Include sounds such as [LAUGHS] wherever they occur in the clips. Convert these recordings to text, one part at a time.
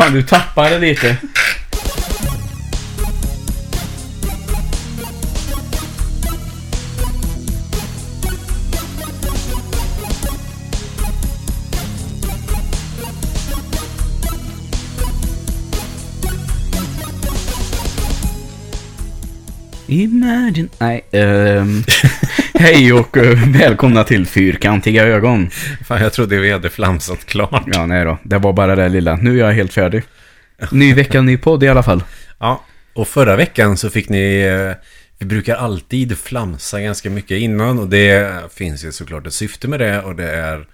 Fan, du tappade lite. Imagine... Nej. ehm, [LAUGHS] hej och eh, välkomna till Fyrkantiga ögon. Fan, jag trodde vi hade flamsat klart. Ja, nej då. Det var bara det lilla. Nu är jag helt färdig. Ny vecka, ny podd i alla fall. Ja, och förra veckan så fick ni... eh, Vi brukar alltid flamsa ganska mycket innan och det finns ju såklart ett syfte med det och det är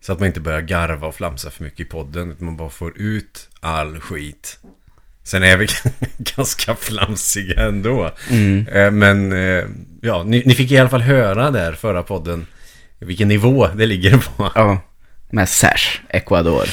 så att man inte börjar garva och flamsa för mycket i podden utan man bara får ut all skit. Sen är vi [LAUGHS] ganska flamsiga ändå. Eh, Men eh, ja, ni, ni fick i alla fall höra där förra podden vilken nivå det ligger på. [LAUGHS] Ja. Med Sash, Ecuador.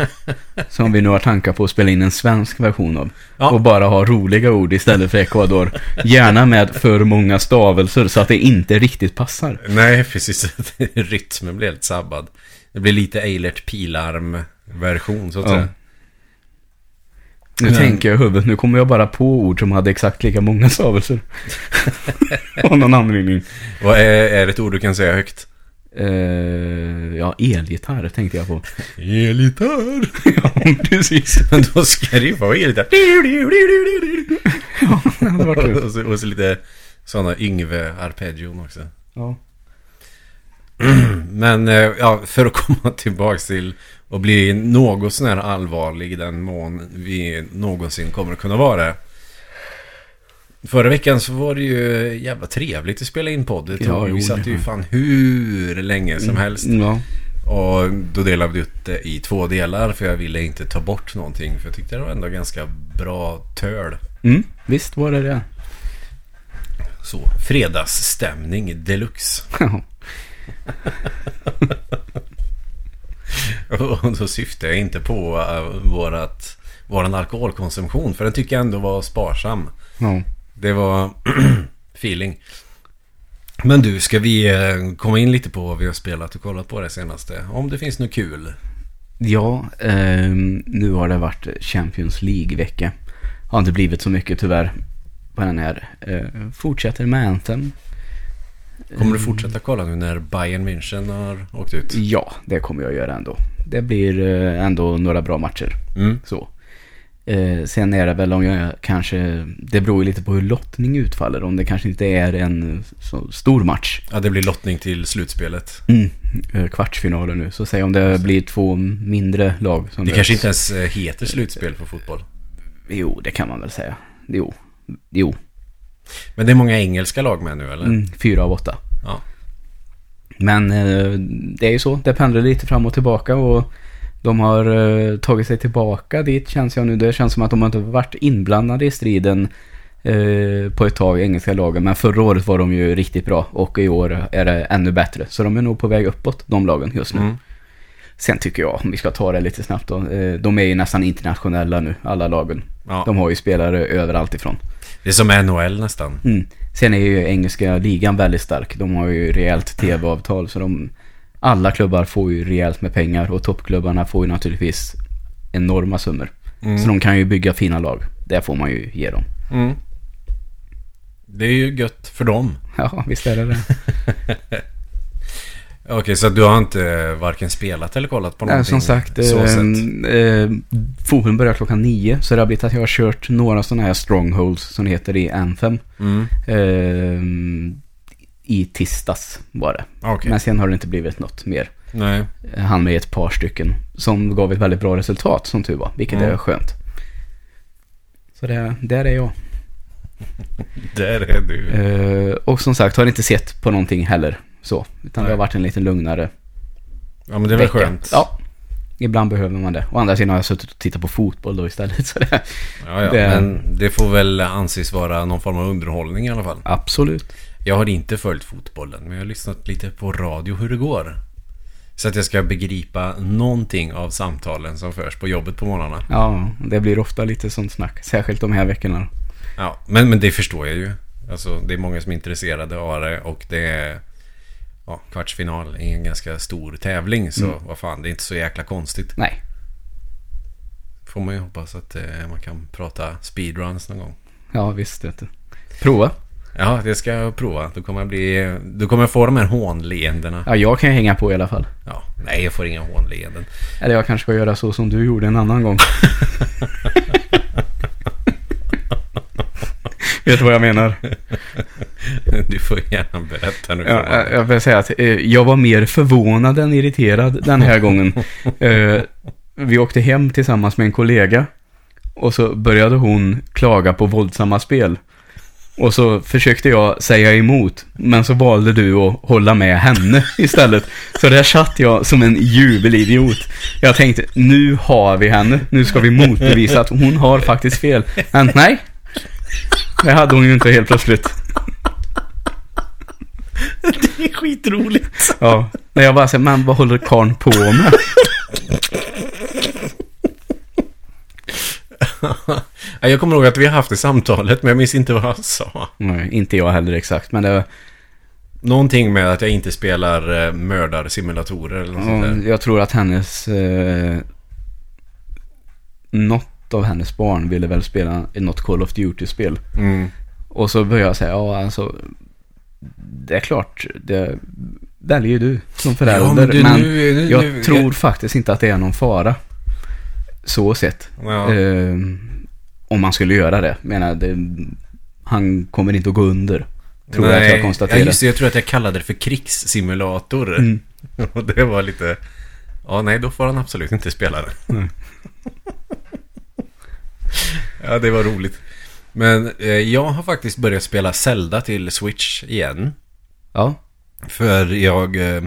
[LAUGHS] Som vi nu har tankar på att spela in en svensk version av. Ja. Och bara ha roliga ord istället för Ecuador. Gärna med för många stavelser så att det inte riktigt passar. Nej, precis. Rytmen blir helt sabbad. Det blir lite Eilert Pilarm-version så att Ja. säga. Nu Men- tänker jag i huvudet, nu kommer jag bara på ord som hade exakt lika många stavelser. [LAUGHS] Av någon anledning. Vad är, är det ett ord du kan säga högt? Eh, ja, elgitarr tänkte jag på. Elgitarr. [LAUGHS] ja, precis. [LAUGHS] Men då ska det ju vara elgitarr. Ja, det hade varit kul. och, så, och så lite sådana Yngve-arpeggion också. Ja. [CLEARS THROAT] Men eh, ja, för att komma tillbaks till och bli något sån här allvarlig i den mån vi någonsin kommer att kunna vara det. Förra veckan så var det ju jävla trevligt att spela in podd. Det Ja, vi satt ju fan hur länge som helst. Ja. Och då delade vi ut det i två delar för jag ville inte ta bort någonting. För jag tyckte det var ändå ganska bra töl. Mm, visst var det det. Så, fredagsstämning deluxe. [LAUGHS] [LAUGHS] Och då syftar jag inte på uh, vårat, våran alkoholkonsumtion. För den tycker jag ändå var sparsam. ja. Det var [CLEARS THROAT] feeling. Men du, ska vi eh, komma in lite på vad vi har spelat och kollat på det senaste? Om det finns något kul. Ja, ehm, nu har det varit Champions League-vecka. Har inte blivit så mycket tyvärr på den här. Eh, fortsätter med Anthem. Kommer du fortsätta kolla nu när Bayern München har åkt ut? Ja, det kommer jag göra ändå. Det blir eh, ändå några bra matcher. Mm. Så. Eh, sen är det väl om jag kanske, det beror ju lite på hur lottning utfaller. Om det kanske inte är en så stor match. Ja, det blir lottning till slutspelet. Mm, eh, kvartsfinaler nu. Så säg om det blir två mindre lag. Som Det kanske inte ens eh, heter slutspel på fotboll. Jo, det kan man väl säga. Jo, jo. Men det är många engelska lag med nu, eller? Mm, fyra av åtta. Ja. Men eh, det är ju så. Det pendlar lite fram och tillbaka och de har eh, tagit sig tillbaka dit känns jag nu. Det känns som att de har inte varit inblandade i striden eh, på ett tag, engelska lagen. Men förra året var de ju riktigt bra och i år är det ännu bättre. Så de är nog på väg uppåt, de lagen just nu. Mm. Sen tycker jag, om vi ska ta det lite snabbt då. Eh, de är ju nästan internationella nu, alla lagen. ja. De har ju spelare överallt ifrån. Det är som NHL nästan. Mm. Sen är ju engelska ligan väldigt stark. De har ju rejält tv-avtal så de... Alla klubbar får ju rejält med pengar och toppklubbarna får ju naturligtvis enorma summor. Mm. Så de kan ju bygga fina lag. Det får man ju ge dem. Mm. Det är ju gött för dem. [LAUGHS] Ja, visst är det det. [LAUGHS] Okej, så du har inte varken spelat eller kollat på Nej, någonting? som sagt, så eh, eh, fotbollen börjar klockan nio. Så det har blivit att jag har kört några sådana här strongholds som det heter i Anthem. Mm. Eh, I tisdags var det. Okej. Men sen har det inte blivit något mer. Nej. Han med ett par stycken som gav ett väldigt bra resultat som tur var, vilket Mm. är skönt. Så det, där är jag. [LAUGHS] Där är du. Eh, och som sagt har inte sett på någonting heller så. Utan det Nej. har varit en lite lugnare Ja, men det är väl vecka. skönt. Ja, ibland behöver man det. Å andra sidan har jag suttit och tittat på fotboll då istället. [LAUGHS] Så det, Ja, ja. Det- Men det får väl anses vara någon form av underhållning i alla fall. absolut. Jag har inte följt fotbollen, men jag har lyssnat lite på radio hur det går. Så att jag ska begripa någonting av samtalen som förs på jobbet på morgnarna. Ja, det blir ofta lite sånt snack. Särskilt de här veckorna. Ja, men, men det förstår jag ju. Alltså, det är många som är intresserade av det och det är ja, kvartsfinal i en ganska stor tävling. Så Mm. vad fan, det är inte så jäkla konstigt. Nej, får man ju hoppas att eh, man kan prata speedruns någon gång. Ja, visst vet du. Prova. Ja, det ska jag prova. Då kommer bli... Då kommer få de här hånleendena. Ja, jag kan ju hänga på i alla fall. Ja, nej, jag får inga hånleenden. Eller jag kanske ska göra så som du gjorde en annan gång. [LAUGHS] vet du vad jag menar? [LAUGHS] Du får gärna berätta nu. Ja, jag- vill säga att eh, jag var mer förvånad än irriterad den här gången. [LAUGHS] Eh, vi åkte hem tillsammans med en kollega. Och så började hon klaga på våldsamma spel. Och så försökte jag säga emot. Men så valde du att hålla med henne [LAUGHS] istället. Så där satt jag som en jubelidiot. Jag tänkte, nu har vi henne. Nu ska vi motbevisa att hon har faktiskt fel. Men nej. Det hade hon ju inte helt plötsligt. [LAUGHS] Det är skitroligt. Ja, när jag bara säger, men vad håller karln på med? [LAUGHS] Ja, jag kommer ihåg att vi har haft det samtalet, men jag minns inte vad han sa. Nej, inte jag heller exakt, men det, Någonting med att jag inte spelar eh, mördarsimulatorer eller något sånt ja, där. jag tror att hennes, eh, något av hennes barn ville väl spela något Call of Duty-spel. Mm. Och så började jag säga, ja alltså, det är klart, det väljer du som förälder. Ja, men men du, nu- nu- jag nu- tror jag- faktiskt inte att det är någon fara. Så sett. Ja. Eh, om man skulle göra det. Menar, det, han kommer inte att gå under. Tror jag att jag konstaterar. Ja, just det, jag tror att jag kallade det för krigssimulator. Mm. [LAUGHS] Och det var lite... Ja, nej, då får han absolut inte spela det. [LAUGHS] Mm. ja, det var roligt. Men eh, jag har faktiskt börjat spela Zelda till Switch igen. Ja, För jag eh,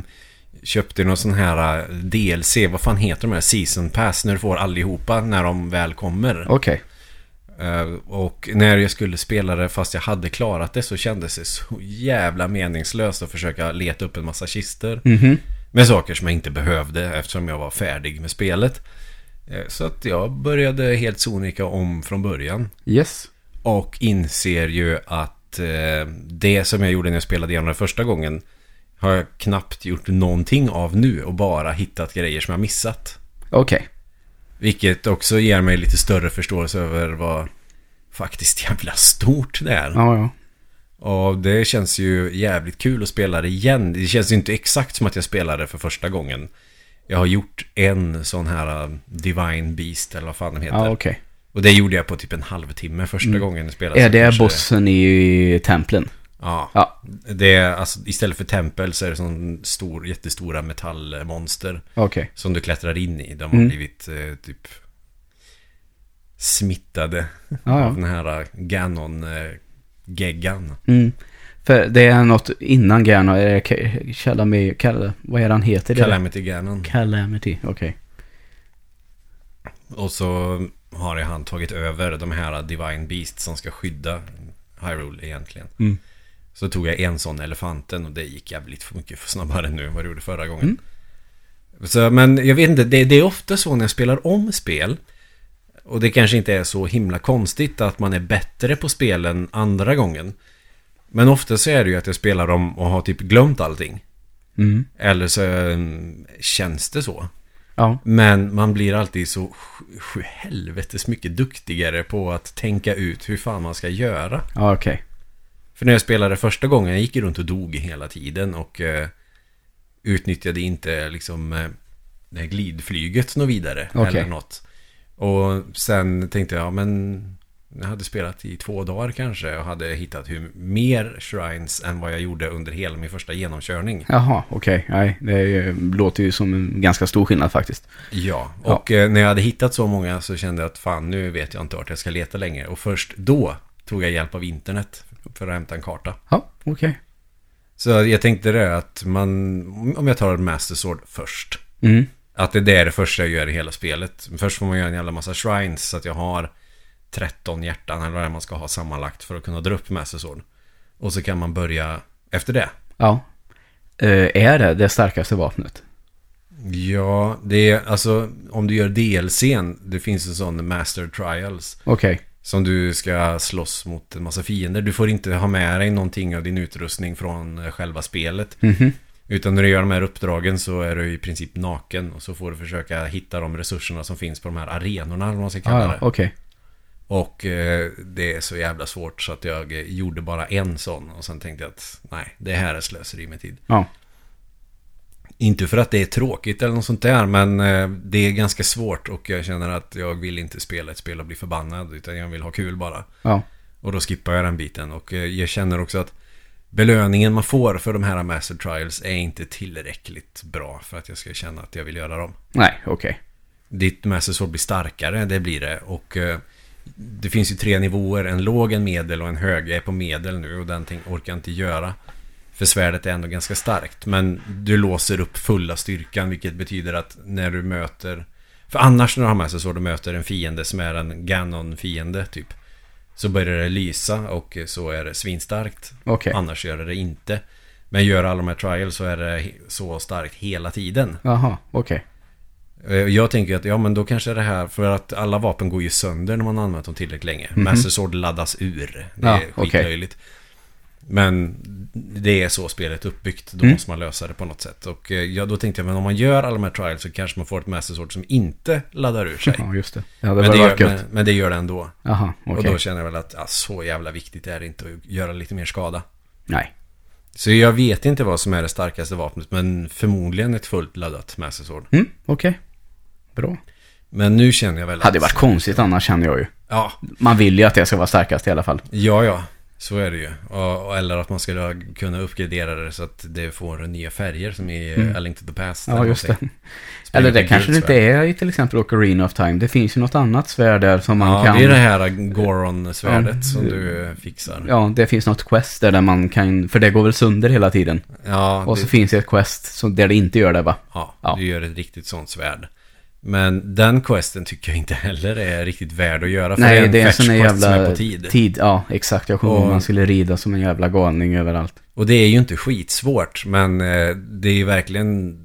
köpte någon sån här eh, DLC, vad fan heter de här? Season Pass, när du får allihopa när de väl kommer. okej. Eh, Och när jag skulle spela det fast jag hade klarat det så kändes det så jävla meningslöst att försöka leta upp en massa kister. Mhm. Med saker som jag inte behövde eftersom jag var färdig med spelet. Eh, Så att jag började helt sonika om från början. Yes. Och inser ju att eh, det som jag gjorde när jag spelade igenom det första gången har jag knappt gjort någonting av nu och bara hittat grejer som jag missat. Okej. Vilket också ger mig lite större förståelse över vad faktiskt jävla stort det är. Ja, ja. Och det känns ju jävligt kul att spela det igen. Det känns ju inte exakt som att jag spelade för första gången. Jag har gjort en sån här uh, Divine Beast eller vad fan den heter. Ja, okej. Och det gjorde jag på typ en halvtimme första gången jag spelade. Är det kanske- bossen i templen? Ja. Ja, Det är alltså istället för tempel så är det sån stor, jättestora metallmonster. okej. Som du klättrar in i. De har Mm. blivit eh, typ smittade Ja, av den här uh, Ganon-geggan. Mm. För det är något innan Gerno, är det Calamity, Cal, vad är han heter? Det? Calamity Ganon. Calamity, okej. Och så har han tagit över de här Divine Beast som ska skydda Hyrule egentligen. Mm. Så tog jag en sån elefanten och det gick jävligt för mycket snabbare nu än vad det gjorde förra gången. Mm. Så, men jag vet inte, det, det är ofta så när jag spelar om spel. Och det kanske inte är så himla konstigt att man är bättre på spelen andra gången. Men ofta så är det ju att jag spelar dem och har typ glömt allting. Mm. Eller så mm, känns det så. Ja, Men man blir alltid så sj- sju helvetes mycket duktigare på att tänka ut hur fan man ska göra. ja okej. För när jag spelade första gången, jag gick runt och dog hela tiden och eh, utnyttjade inte liksom eh, glidflyget något vidare. Okej. Eller något. Och sen tänkte jag, ja, men jag hade spelat i två dagar kanske och hade hittat hur, mer shrines än vad jag gjorde under hela min första genomkörning. Jaha, okej. Nej, det är, låter ju som en ganska stor skillnad faktiskt. Ja, och eh, när jag hade hittat så många så kände jag att fan nu vet jag inte vart jag ska leta längre. Och först då tog jag hjälp av internet för att hämta en karta. Ja, okej. Så jag tänkte det att man, om jag tar Master Sword först. Mm. Att det är det första jag gör i hela spelet. Först får man göra en jävla massa shrines så att jag har 13 hjärtan eller vad det man ska ha sammanlagt för att kunna dra upp Sword. Och så kan man börja efter det. Ja. Eh, är det det starkaste vapnet? Ja, det är alltså om du gör DLCn, det finns en sån Master Trials. Okej. Som du ska slåss mot en massa fiender. Du får inte ha med dig någonting av din utrustning från eh, själva spelet. Mhm. Utan när du gör de här uppdragen så är du i princip naken och så får du försöka hitta de resurserna som finns på de här arenorna, eller vad man ska kalla Ah, det. okej. Och eh, det är så jävla svårt så att jag eh, gjorde bara en sån och sen tänkte jag att nej, det här är slöseri med tid. Ja. Inte för att det är tråkigt eller något sånt där, men eh, det är ganska svårt och jag känner att jag vill inte spela ett spel och bli förbannad, utan jag vill ha kul bara. Ja. Och då skippar jag den biten och eh, jag känner också att belöningen man får för de här Master Trials är inte tillräckligt bra för att jag ska känna att jag vill göra dem. Nej, okej. Ditt Master Sword blir starkare, det blir det. Och eh, det finns ju tre nivåer, en låg, en medel och en hög. Jag är på medel nu och den orkar jag inte göra. För svärdet är ändå ganska starkt. Men du låser upp fulla styrkan, vilket betyder att när du möter... För annars när du har Master Sword och möter en fiende som är en Ganon-fiende, typ. Så börjar det lysa och så är det svinstarkt. Okej. Annars gör det det inte. Men gör alla de här trials så är det så starkt hela tiden. Jaha, okej. Eh, Jag tänker att ja men då kanske det här, för att alla vapen går ju sönder när man har använt dem tillräckligt länge. Master Sword laddas ur. Det är skitlöjligt. Men det är så spelet är uppbyggt. Då Mm. måste man lösa det på något sätt. Och eh, ja, då tänkte jag, men om man gör alla de här trials så kanske man får ett Master Sword som inte laddar ur sig. [LAUGHS] Ja, just det. Ja, det men, det gör, men, men det gör det ändå. Jaha, Och okej. då känner jag väl att ja, så jävla viktigt är det inte att göra lite mer skada. Nej. Så jag vet inte vad som är det starkaste vapnet, men förmodligen ett fullt laddat Master Sword. Mm, okej. Bra. Men nu känner jag väl att... Hade varit konstigt annars känner jag ju. Ja, Man vill ju att det ska vara starkast i alla fall. Ja, ja. Så är det ju. Och, eller att man skulle kunna uppgradera det så att det får nya färger som i Mm. A Link to the Past. Ja, eller just det. Eller det kanske det inte är i till exempel Ocarina of Time. Det finns ju något annat svärd där som man Ja, kan... det är det här Goron-svärdet Ja. som du eh, fixar. Ja, det finns något quest där, där man kan... För det går väl sönder hela tiden. Ja, Och så det, finns det ett quest som, där det inte gör det va? ja, Ja. du gör ett riktigt sånt svärd. Men den questen tycker jag inte heller är riktigt värd att göra. För Nej, det är en fetch sån där quest som jävla... är på tid. Ja, exakt. Jag kommer ihåg man skulle rida som en jävla galning överallt. Och det är ju inte skitsvårt, men eh, det är ju verkligen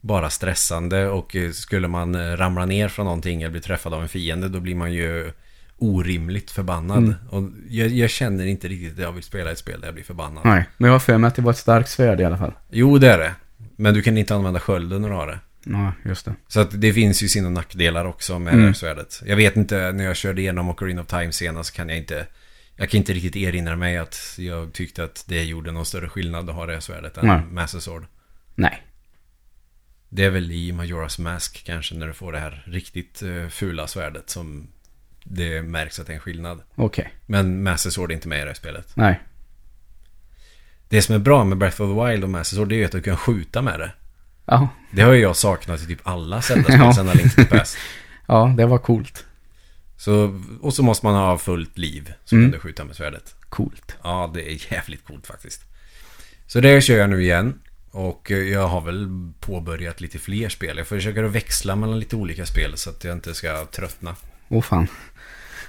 bara stressande och eh, skulle man eh, ramla ner från någonting eller bli träffad av en fiende då blir man ju orimligt förbannad. Mm. Och jag, jag känner inte riktigt att jag vill spela ett spel där jag blir förbannad. Nej, men jag har för mig att det var ett starkt svärd i alla fall. Jo, det är det. Men du kan inte använda skölden när du har det. Ja, just det. Så att det finns ju sina nackdelar också med Mm. svärdet. Jag vet inte, när jag körde igenom Ocarina of Time senast kan jag inte... Jag kan inte riktigt erinra mig att jag tyckte att det gjorde någon större skillnad att ha det svärdet än Nej. Master Sword. Nej. Det är väl i Majoras Mask kanske när du får det här riktigt eh, fula svärdet som det märks att det är en skillnad. Okej. Men Master Sword är inte med i det här spelet. Nej. Det som är bra med Breath of the Wild och Master Sword det är ju att du kan skjuta med det. Ja. Det har ju jag saknat i typ alla Zelda-spel Ja. sedan Link to Past. [LAUGHS] Ja, det var coolt. Så, och så måste man ha fullt liv så Mm. kan du skjuta med svärdet. Coolt. Ja, det är jävligt coolt faktiskt. Så det kör jag nu igen. Och eh, jag har väl påbörjat lite fler spel. Jag försöker att växla mellan lite olika spel så att jag inte ska tröttna. Åh fan.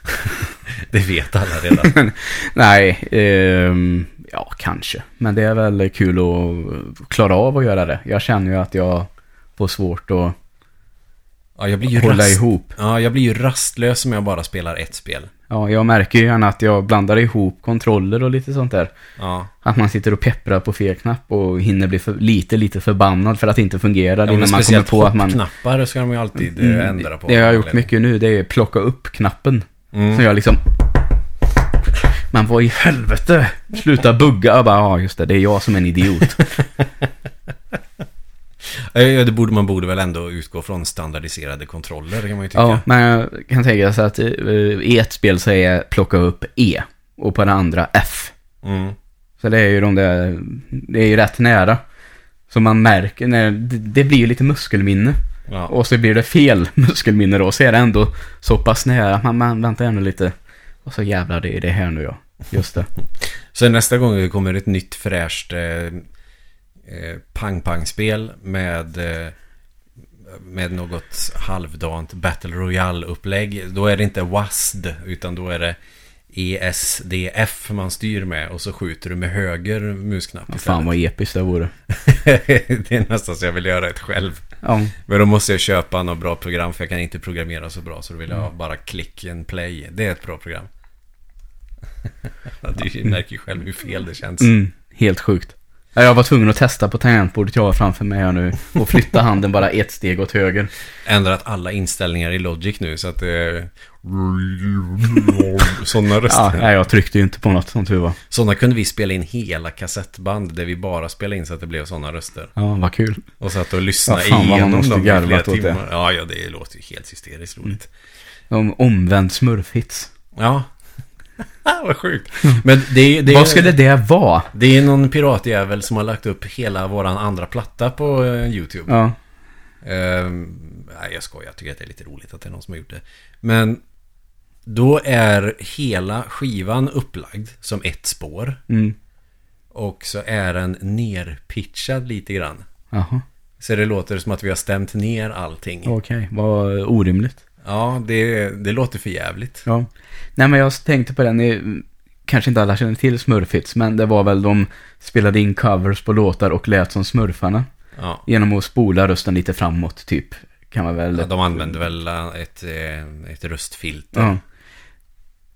[LAUGHS] Det vet alla redan. [LAUGHS] Nej, ehm, ja kanske. Men det är väl kul att klara av att göra det. Jag känner ju att jag får svårt att Ja, jag blir ju hålla rast... ihop. Ja, jag blir ju rastlös om jag bara spelar ett spel. Ja, jag märker ju gärna att jag blandar ihop kontroller och lite sånt där. Ja, Att man sitter och pepprar på fel knapp och hinner bli för, lite, lite förbannad för att det inte fungerar ja innan man kommer på att man... hoppknappar ska de ju alltid Mm, mm, ändra på. Det jag har gjort mycket nu, det är plocka upp knappen. Mm. Så jag liksom... Man var i helvete! Sluta bugga. Jag bara, ja just det, det är jag som är en idiot. [LAUGHS] Ja, det borde, man borde väl ändå utgå från standardiserade kontroller kan man ju tycka. ja, men jag kan tänka sig att eh, i ett spel så är plocka upp E och på det andra F. Mm. Så det är ju de där, det är ju rätt nära. Så man märker när, det, blir ju lite muskelminne. Ja. Och så blir det fel [LAUGHS] muskelminne då, så är det ändå så pass nära. Man, man väntar ändå lite. Och så jävlar, det är det här nu ja. Just det. [LAUGHS] Så nästa gång det kommer ett nytt fräscht eh, eh, pang-pang-spel med, eh, med något halvdant Battle Royale-upplägg. Då är det inte WASD utan då är det ESDF man styr med och så skjuter du med höger musknapp Ja, fan vad episkt det vore. [LAUGHS] det är nästan så jag vill göra ett själv. Ja, Men då måste jag köpa något bra program för jag kan inte programmera så bra så då vill jag ha bara click and play. Det är ett bra program. [LAUGHS] Du märker ju själv hur fel det känns. mm, helt sjukt. Ja, Jag var tvungen att testa på tangentbordet jag har framför mig här nu och flytta handen bara ett steg åt höger. Ändrat alla inställningar i Logic nu så att är... Sådana röster. Ja, nej, jag tryckte ju inte på något som tur var. Sådana kunde vi spela in hela kassettband där vi bara spelade in så att det blev sådana röster. Ja, vad kul. Och satt och lyssnade Ja, fan, igenom dem i flera timmar. Ja, ja, det låter ju helt hysteriskt roligt. Om omvänd smurfhits. Ja. [LAUGHS] Vad sjukt. Men det, är- det, Vad skulle det vara? det är någon piratjävel som har lagt upp hela våran andra platta på eh, YouTube. Ja. Ehm, nej, jag skojar. Jag tycker att det är lite roligt att det är någon som har gjort det. Men då är hela skivan upplagd som ett spår. Mm. Och så är den nerpitchad lite grann. Jaha. Så det låter som att vi har stämt ner allting. Okej, vad orimligt. Ja, det, det låter för jävligt. Ja. Nej, men jag tänkte på den. Ni, kanske inte alla känner till Smurfits, men det var väl de spelade in covers på låtar och lät som smurfarna. Ja. Genom att spola rösten lite framåt, typ. Kan man väl... Ja, De använder väl ett, eh, ett röstfilter. Ja.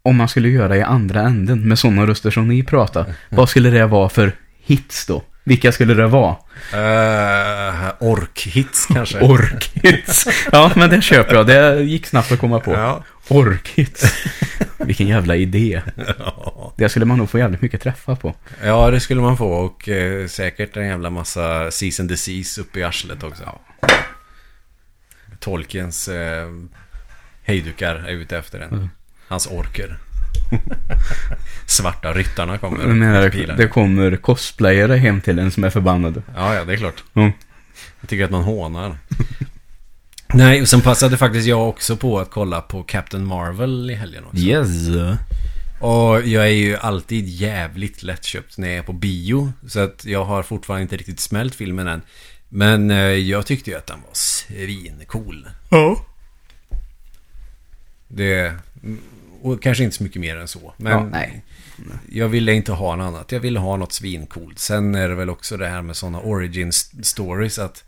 Om man skulle göra i andra änden med sådana röster som ni pratar, vad skulle det vara för hits då? Vilka skulle det vara? Uh, orkhits kanske. [LAUGHS] Orkhits. Ja, men det köper jag. Det gick snabbt att komma på. Ja. Orkhits. [LAUGHS] Vilken jävla idé. Ja. Det skulle man nog få jävligt mycket träffa på. ja, det skulle man få. Och eh, säkert en jävla massa cease and disease uppe i arslet också. Tolkiens eh, hejdukar är ute efter den. Mm. Hans orker. [LAUGHS] Svarta ryttarna kommer. Jag menar, det kommer cosplayare hem till en som är förbannade. Ja, ja, det är klart. Mm. Jag tycker att man hånar. [LAUGHS] Nej, och sen passade faktiskt jag också på att kolla på Captain Marvel i helgen också. Yes. Och jag är ju alltid jävligt lättköpt när jag är på bio. Så att jag har fortfarande inte riktigt smält filmen än. Men eh, jag tyckte ju att den var svincool. Ja. Det... Och kanske inte så mycket mer än så. Men Ja, nej. jag ville inte ha något annat. Jag ville ha något svincoolt. Sen är det väl också det här med sådana origin st- stories att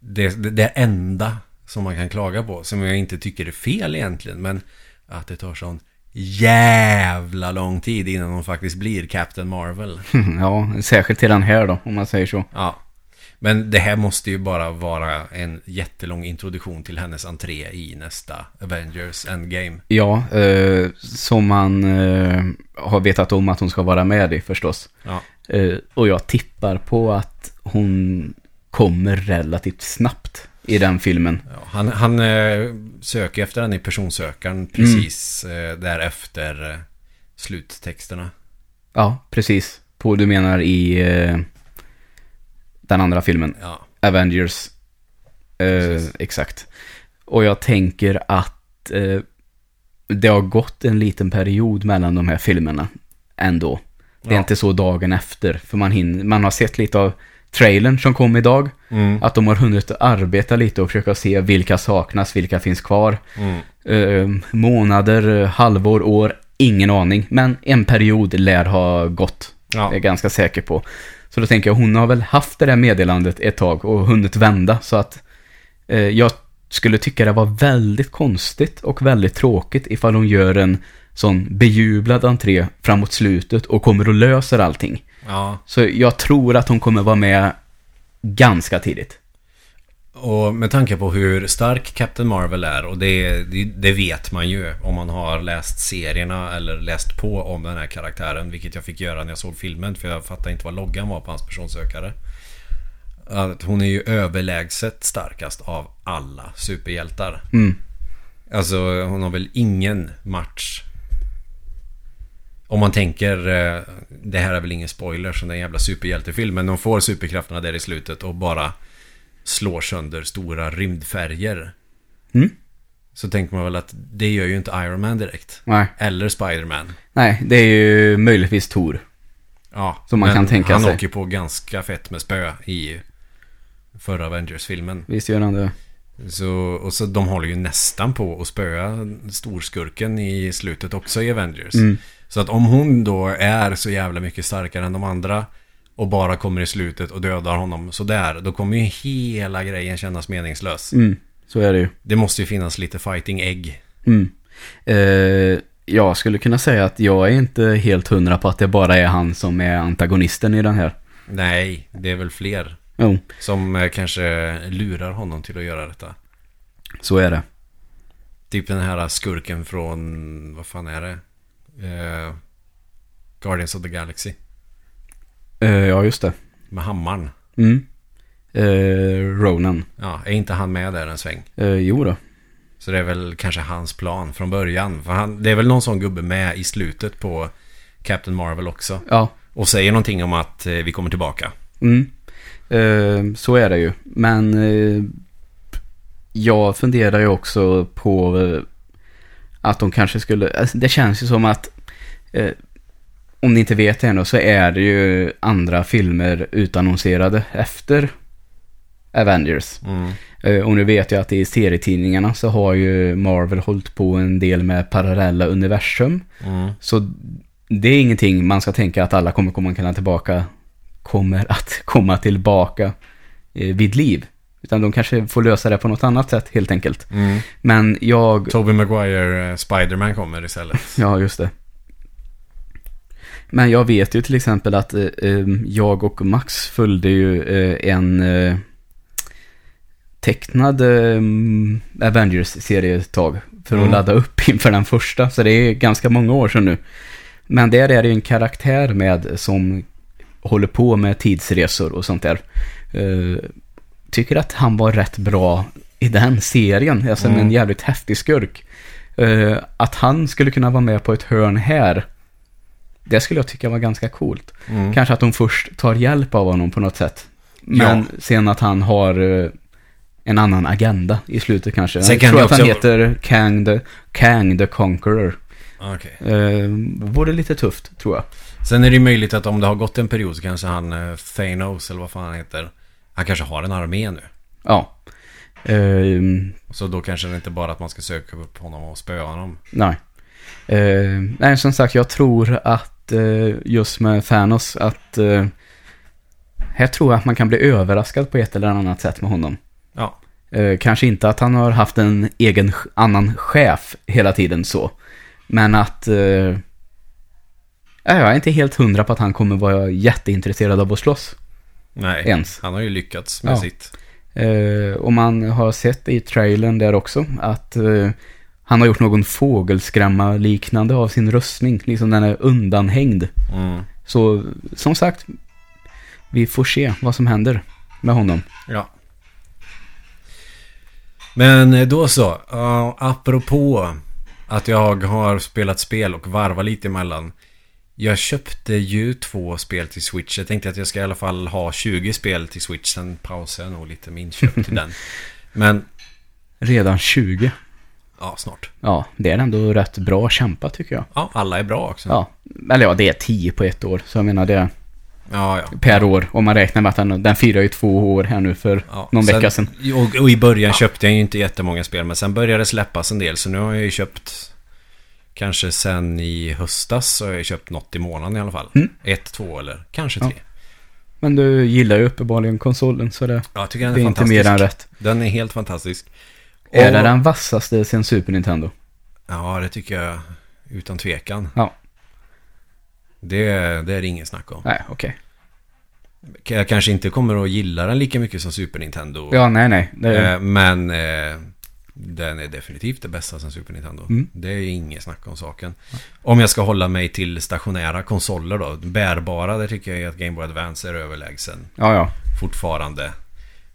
det, det, det enda som man kan klaga på, som jag inte tycker är fel egentligen, men att det tar sån jävla lång tid innan hon faktiskt blir Captain Marvel. [LAUGHS] Ja, särskilt till den här då, om man säger så. Ja. Men det här måste ju bara vara en jättelång introduktion till hennes entré i nästa Avengers Endgame. Ja, eh, som man eh, har vetat om att hon ska vara med i förstås. Ja. Eh, och jag tippar på att hon kommer relativt snabbt i den filmen. Ja, han han eh, söker efter den i personsökaren precis eh, därefter eh, sluttexterna. Ja, precis. På, du menar i den andra filmen, Ja, Avengers. Eh, exakt. Och jag tänker att eh, det har gått en liten period mellan de här filmerna ändå. Det är Ja. inte så dagen efter, för man, hinner, man har sett lite av trailern som kom idag. mm, Att de har hunnit arbeta lite och försöka se vilka saknas, vilka finns kvar. mm, Eh, månader, halvår, år, ingen aning. Men en period lär ha gått. ja. Det är jag ganska säker på. Så då tänker jag, hon har väl haft det där meddelandet ett tag och hunnit vända. Så att eh, jag skulle tycka det var väldigt konstigt och väldigt tråkigt ifall hon gör en sån bejublad entré framåt slutet och kommer och löser allting. ja. Så jag tror att hon kommer vara med ganska tidigt. Och med tanke på hur stark Captain Marvel är och det, det, det vet man ju om man har läst serierna eller läst på om den här karaktären. Vilket jag fick göra när jag såg filmen för jag fattade inte vad loggan var på hans personsökare. Att hon är ju överlägset starkast av alla superhjältar. Mm. Alltså hon har väl ingen match. Om man tänker, eh, det här är väl ingen spoiler som en jävla superhjältefilm. Men de får superkrafterna där i slutet och bara slår sönder stora rymdfärger. Mm. Så tänker man väl att det gör ju inte Iron Man direkt. Nej. Eller Spider-Man. Nej, det är ju möjligtvis Tor. Ja, Som man men kan tänka han sig. åker på ganska fett med spö i förra Avengers-filmen. Visst gör han det? Så, och så de håller ju nästan på att spöa storskurken i slutet också i Avengers. Mm. Så att om hon då är så jävla mycket starkare än de andra och bara kommer i slutet och dödar honom sådär, då kommer ju hela grejen kännas meningslös. Mm, så är det ju. Det måste ju finnas lite fighting egg. Mm. Eh, jag skulle kunna säga att jag är inte helt hundra på att det bara är han som är antagonisten i den här. Nej, det är väl fler Jo, som eh, kanske lurar honom till att göra detta. så är det. Typ den här skurken från, vad fan är det? Eh, Guardians of the Galaxy. Eh, ja, just det. Med hammaren. Mm. Eh, Ronan. Ja, är inte han med där en sväng? Eh, jo då. Så det är väl kanske hans plan från början. För han, det är väl någon sån gubbe med i slutet på Captain Marvel också. Ja. Och säger någonting om att eh, vi kommer tillbaka. Mm. Eh, så är det ju. Men eh, jag funderar ju också på eh, att de kanske skulle... Alltså, det känns ju som att... Om ni inte vet det ännu så är det ju andra filmer utannonserade efter Avengers. Mm. Eh, och nu vet jag att i serietidningarna så har ju Marvel hållit på en del med parallella universum. Mm. Så det är ingenting man ska tänka att alla kommer komma kunna tillbaka, kommer att [LAUGHS] komma tillbaka eh, vid liv. Utan de kanske får lösa det på något annat sätt helt enkelt. Mm. Men jag, Tobey Maguire, eh, Spiderman kommer istället. [LAUGHS] ja just det. Men jag vet ju till exempel att eh, eh, jag och Max följde ju eh, en eh, tecknad eh, Avengers-serie ett tag. För att Mm. ladda upp [LAUGHS] inför den första. Så det är ganska många år sedan nu. Men där är det ju en karaktär med som håller på med tidsresor och sånt där. Eh, tycker att han var rätt bra i den serien. Alltså Mm. en jävligt häftig skurk. Att han skulle kunna vara med på ett hörn här. Det skulle jag tycka var ganska coolt. Mm. Kanske att de först tar hjälp av honom på något sätt. Men Ja. sen att han har eh, en annan agenda i slutet kanske. Sen jag kan tror det att han heter Kang the, Kang the Conqueror. Okej. Eh, vore lite tufft, tror jag. Sen är det möjligt att om det har gått en period så kanske han eh, Thanos eller vad fan han heter. Han kanske har en armé nu. Ja. Eh, Så då kanske det inte bara att man ska söka upp honom och spöa honom. nej. Eh, nej, som sagt, jag tror att just med Thanos att eh, här tror jag att man kan bli överraskad på ett eller annat sätt med honom. Ja. Eh, kanske inte att han har haft en egen annan chef hela tiden så. Men att... Eh, jag är inte helt hundra på att han kommer vara jätteintresserad av att slåss. Nej. Ens. Han har ju lyckats med Ja. sitt. Eh, och man har sett i trailern där också att eh, han har gjort någon fågelskrämma liknande av sin röstning. Liksom den är undanhängd. Mm. Så som sagt, vi får se vad som händer med honom. Ja. Men eh, då så. Uh, apropå att jag har spelat spel och varvat lite emellan. Jag köpte ju två spel till Switch. Jag tänkte att jag ska i alla fall ha 20 spel till Switch. Sen pausar jag nog lite min köp till [LAUGHS] den. Men, Redan 20. Ja, snart. Ja, det är ändå rätt bra kämpat tycker jag. Ja, alla är bra också. Ja, eller ja, det är 10 på ett år. Så jag menar det är ja. ja. per år. Om man räknar med att den, den firar ju två år här nu för Ja, någon vecka sedan. Och, och i början köpte jag ju inte jättemånga spel, men sen började det släppas en del. Så nu har jag ju köpt, kanske sen i höstas, så har jag köpt något i månaden i alla fall. Mm. Ett, två eller kanske Ja. tre. Men du gillar ju uppenbarligen konsolen så det, Ja, jag tycker den det är, är inte mer än rätt. Den är helt fantastisk. Är det den vassaste sen Super Nintendo? Ja, det tycker jag utan tvekan. Ja. Det, det är det ingen snack om. Nej, okej. Jag kanske inte kommer att gilla den lika mycket som Super Nintendo. Ja, nej, nej. Det, Eh, men eh, den är definitivt det bästa som Super Nintendo. Mm. Det är inget snack om saken. Om jag ska hålla mig till stationära konsoler då. Bärbara, där tycker jag att Game Boy Advance är överlägsen ja, ja. fortfarande.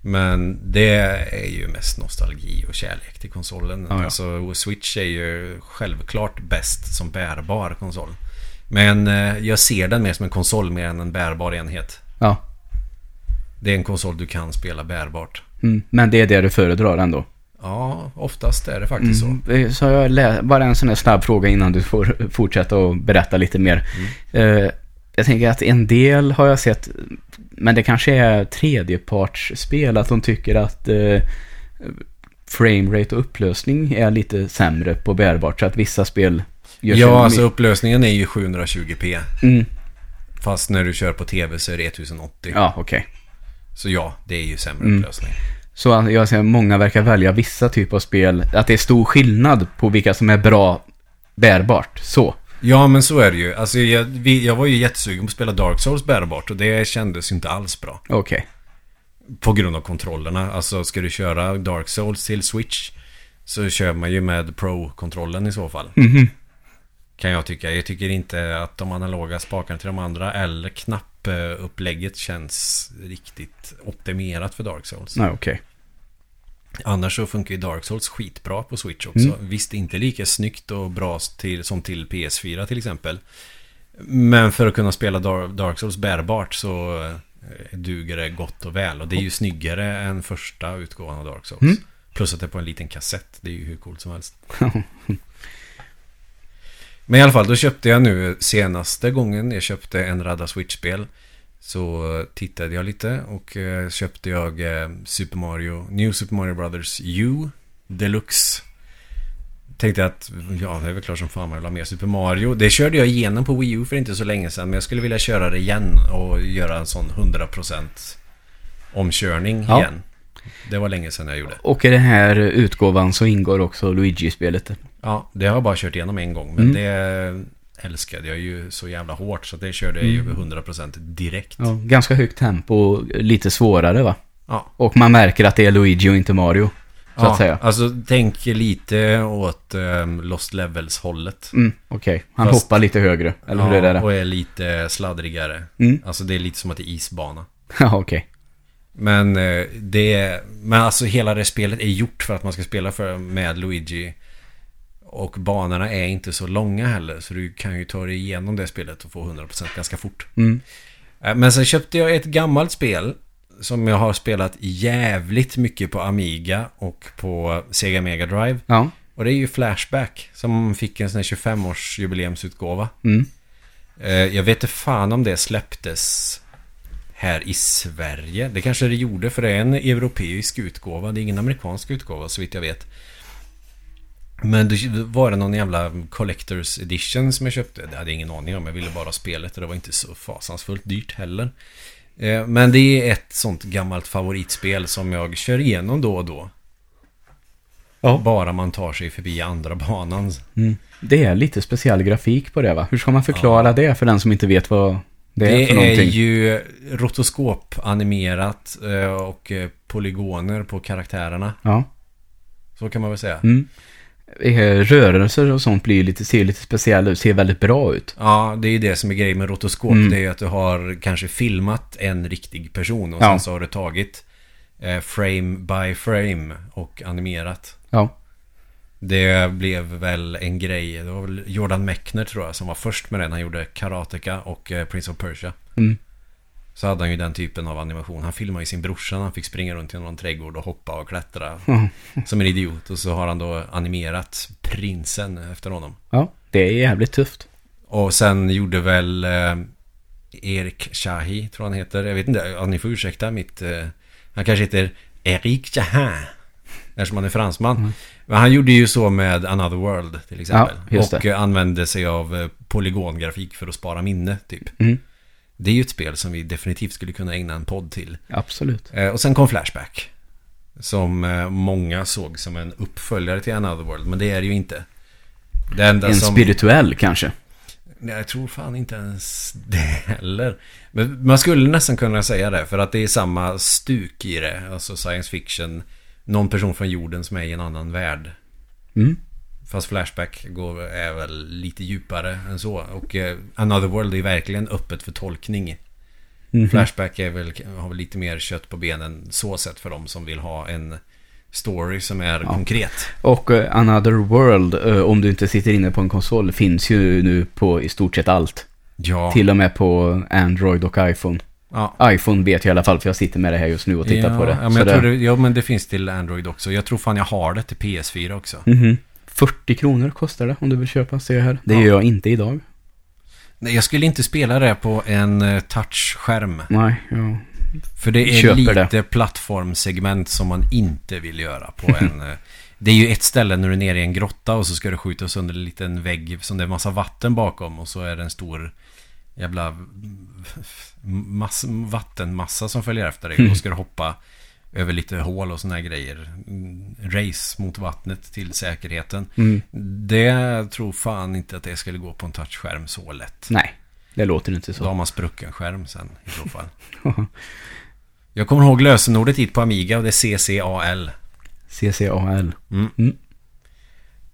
Men det är ju mest nostalgi och kärlek till konsolen. Ja, ja. Alltså Switch är ju självklart bäst som bärbar konsol. Men eh, jag ser den mer som en konsol mer än en bärbar enhet. ja. Det är en konsol du kan spela bärbart. Mm. Men det är det du föredrar ändå? Ja, oftast är det faktiskt så. Mm. Så jag lä- bara en sån här snabb fråga innan du får fortsätta och berätta lite mer. Mm. Eh, jag tänker att en del har jag sett, men det kanske är tredjepartsspel, att de tycker att eh, framerate och upplösning är lite sämre på bärbart, så att vissa spel gör Ja, alltså upplösningen är ju 720p. Mm. Fast när du kör på tv så är det 1080. Ja, okej. Så ja, det är ju sämre Mm. upplösning. Så att jag ser många verkar välja vissa typer av spel, att det är stor skillnad på vilka som är bra bärbart. Så. Ja, men så är det ju. Alltså, jag, vi, jag var ju jättesugen på att spela Dark Souls bärbart och det kändes inte alls bra. Okej. På grund av kontrollerna. Alltså, ska du köra Dark Souls till Switch så kör man ju med Pro-kontrollen i så fall. Mhm. Kan jag tycka. Jag tycker inte att de analoga spakarna till de andra eller knappupplägget känns riktigt optimerat för Dark Souls. Nej, okej. Annars så funkar ju Dark Souls skitbra på Switch också. Mm. Visst, inte lika snyggt och bra till, som till PS4 till exempel. Men för att kunna spela Dar- Dark Souls bärbart så eh, duger det gott och väl. Och det är ju snyggare än första utgåvan av Dark Souls. Mm. Plus att det är på en liten kassett. Det är ju hur coolt som helst. [LAUGHS] Men i alla fall, då köpte jag nu senaste gången jag köpte en radda Switch-spel. Så tittade jag lite och eh, köpte jag eh, Super Mario, New Super Mario Brothers U Deluxe. Tänkte att, ja det är väl klart som fan man vill ha mer Super Mario. Det körde jag igenom på Wii U för inte så länge sedan. Men jag skulle vilja köra det igen och göra en sån 100% omkörning Ja. igen. Det var länge sedan jag gjorde. Och i den här utgåvan så ingår också Luigi-spelet. Ja, det har jag bara kört igenom en gång. Men Mm. det älskade jag ju så jävla hårt. Så det körde jag ju över 100% direkt. Ja, ganska högt tempo och lite svårare va? Ja. Och man märker att det är Luigi och inte Mario. Så ja, att säga. Alltså tänk lite åt um, Lost Levels-hållet. Mm, Okej, han Fast- hoppar lite högre. Eller hur är det? och är lite sladdrigare. Mm. Alltså det är lite som att det är isbana. [LAUGHS] Ja, okej. Men eh, det är, Men alltså hela det spelet är gjort för att man ska spela för, med Luigi. Och banorna är inte så långa heller. Så du kan ju ta dig igenom det spelet och få 100% ganska fort. Mm. Eh, Men sen köpte jag ett gammalt spel som jag har spelat jävligt mycket på Amiga och på Sega Mega Drive. Ja. Och det är ju Flashback som fick en sån här 25-års jubileumsutgåva. Mm. Eh, Jag vet inte fan om det släpptes här i Sverige. Det kanske det gjorde för det är en europeisk utgåva. Det är ingen amerikansk utgåva så vitt jag vet. Men då var det någon jävla Collectors Edition som jag köpte. Det hade jag ingen aning om. Jag ville bara ha spelet och det var inte så fasansfullt dyrt heller. Eh, Men det är ett sånt gammalt favoritspel som jag kör igenom då och då. Ja. Bara man tar sig förbi andra banan. Mm. Det är lite speciell grafik på det va? Hur ska man förklara det för den som inte vet vad det är Det för är någonting? ju rotoskop-animerat eh, och eh, polygoner på karaktärerna. Ja. Så kan man väl säga. Mm. Eh, Rörelser och sånt blir lite, ser lite speciella ut, ser väldigt bra ut. Ja, det är ju det som är grejen med rotoskop. Mm. Det är ju att du har kanske filmat en riktig person och Ja. sen så har du tagit eh, frame by frame och animerat. Ja. Det blev väl en grej. Det var väl Jordan Mechner tror jag som var först med den. Han gjorde Karateka och eh, Prince of Persia. Mm. Så hade han ju den typen av animation. Han filmade ju sin brorsa när han fick springa runt i någon trädgård och hoppa och klättra. Mm. Som en idiot. Och så har han då animerat prinsen efter honom. Ja, det är jävligt tufft. Och sen gjorde väl eh, Erik Shahi, tror han heter. Jag vet inte, ja, ni får ursäkta mitt... Eh, han kanske heter Erik Shahi. Eftersom han är fransman. Men han gjorde ju så med Another World till exempel. Ja, och det. använde sig av eh, polygongrafik för att spara minne, typ. Mm. Det är ju ett spel som vi definitivt skulle kunna ägna en podd till. Absolut. Eh, och sen kom Flashback. Som eh, många såg som en uppföljare till Another World. Men det är det ju inte. Det enda En som... spirituell kanske. Nej, jag tror fan inte ens det heller. Men man skulle nästan kunna säga det. För att det är samma stuk i det. Alltså science fiction. Någon person från jorden som är i en annan värld. Mm. Fast Flashback går, är väl lite djupare än så. Och eh, Another World är verkligen öppet för tolkning. Mhm. Flashback är väl, har väl lite mer kött på benen så sett för dem som vill ha en story som är konkret. Och eh, Another World, eh, om du inte sitter inne på en konsol, finns ju nu på i stort sett allt. Ja. Till och med på Android och iPhone. ja. iPhone vet jag i alla fall, för jag sitter med det här just nu och tittar ja, på det. Ja men, det- det, ja, men det finns till Android också. Jag tror fan jag har det till PS4 också. Mhm. 40 kronor kostar det om du vill köpa, ser jag här. Det Ja. gör jag inte idag. Nej, jag skulle inte spela det på en eh, touchskärm. Nej, ja. För det är Köper lite det. plattformsegment som man inte vill göra på [LAUGHS] en... eh, Det är ju ett ställe när du är nere i en grotta och så ska du skjuta sönder en liten vägg som det är massa vatten bakom och så är det en stor jävla [LAUGHS] mass, vattenmassa som följer efter dig. Och ska du hoppa över lite hål och såna här grejer. Mm, race mot vattnet till säkerheten. Mm. Det tror fan inte att det skulle gå på en touchskärm så lätt. Nej, det låter inte Då så. har man sprucken skärm sen i så fall. [LAUGHS] Jag kommer ihåg lösenordet hit på Amiga och det är CCAL. CCAL.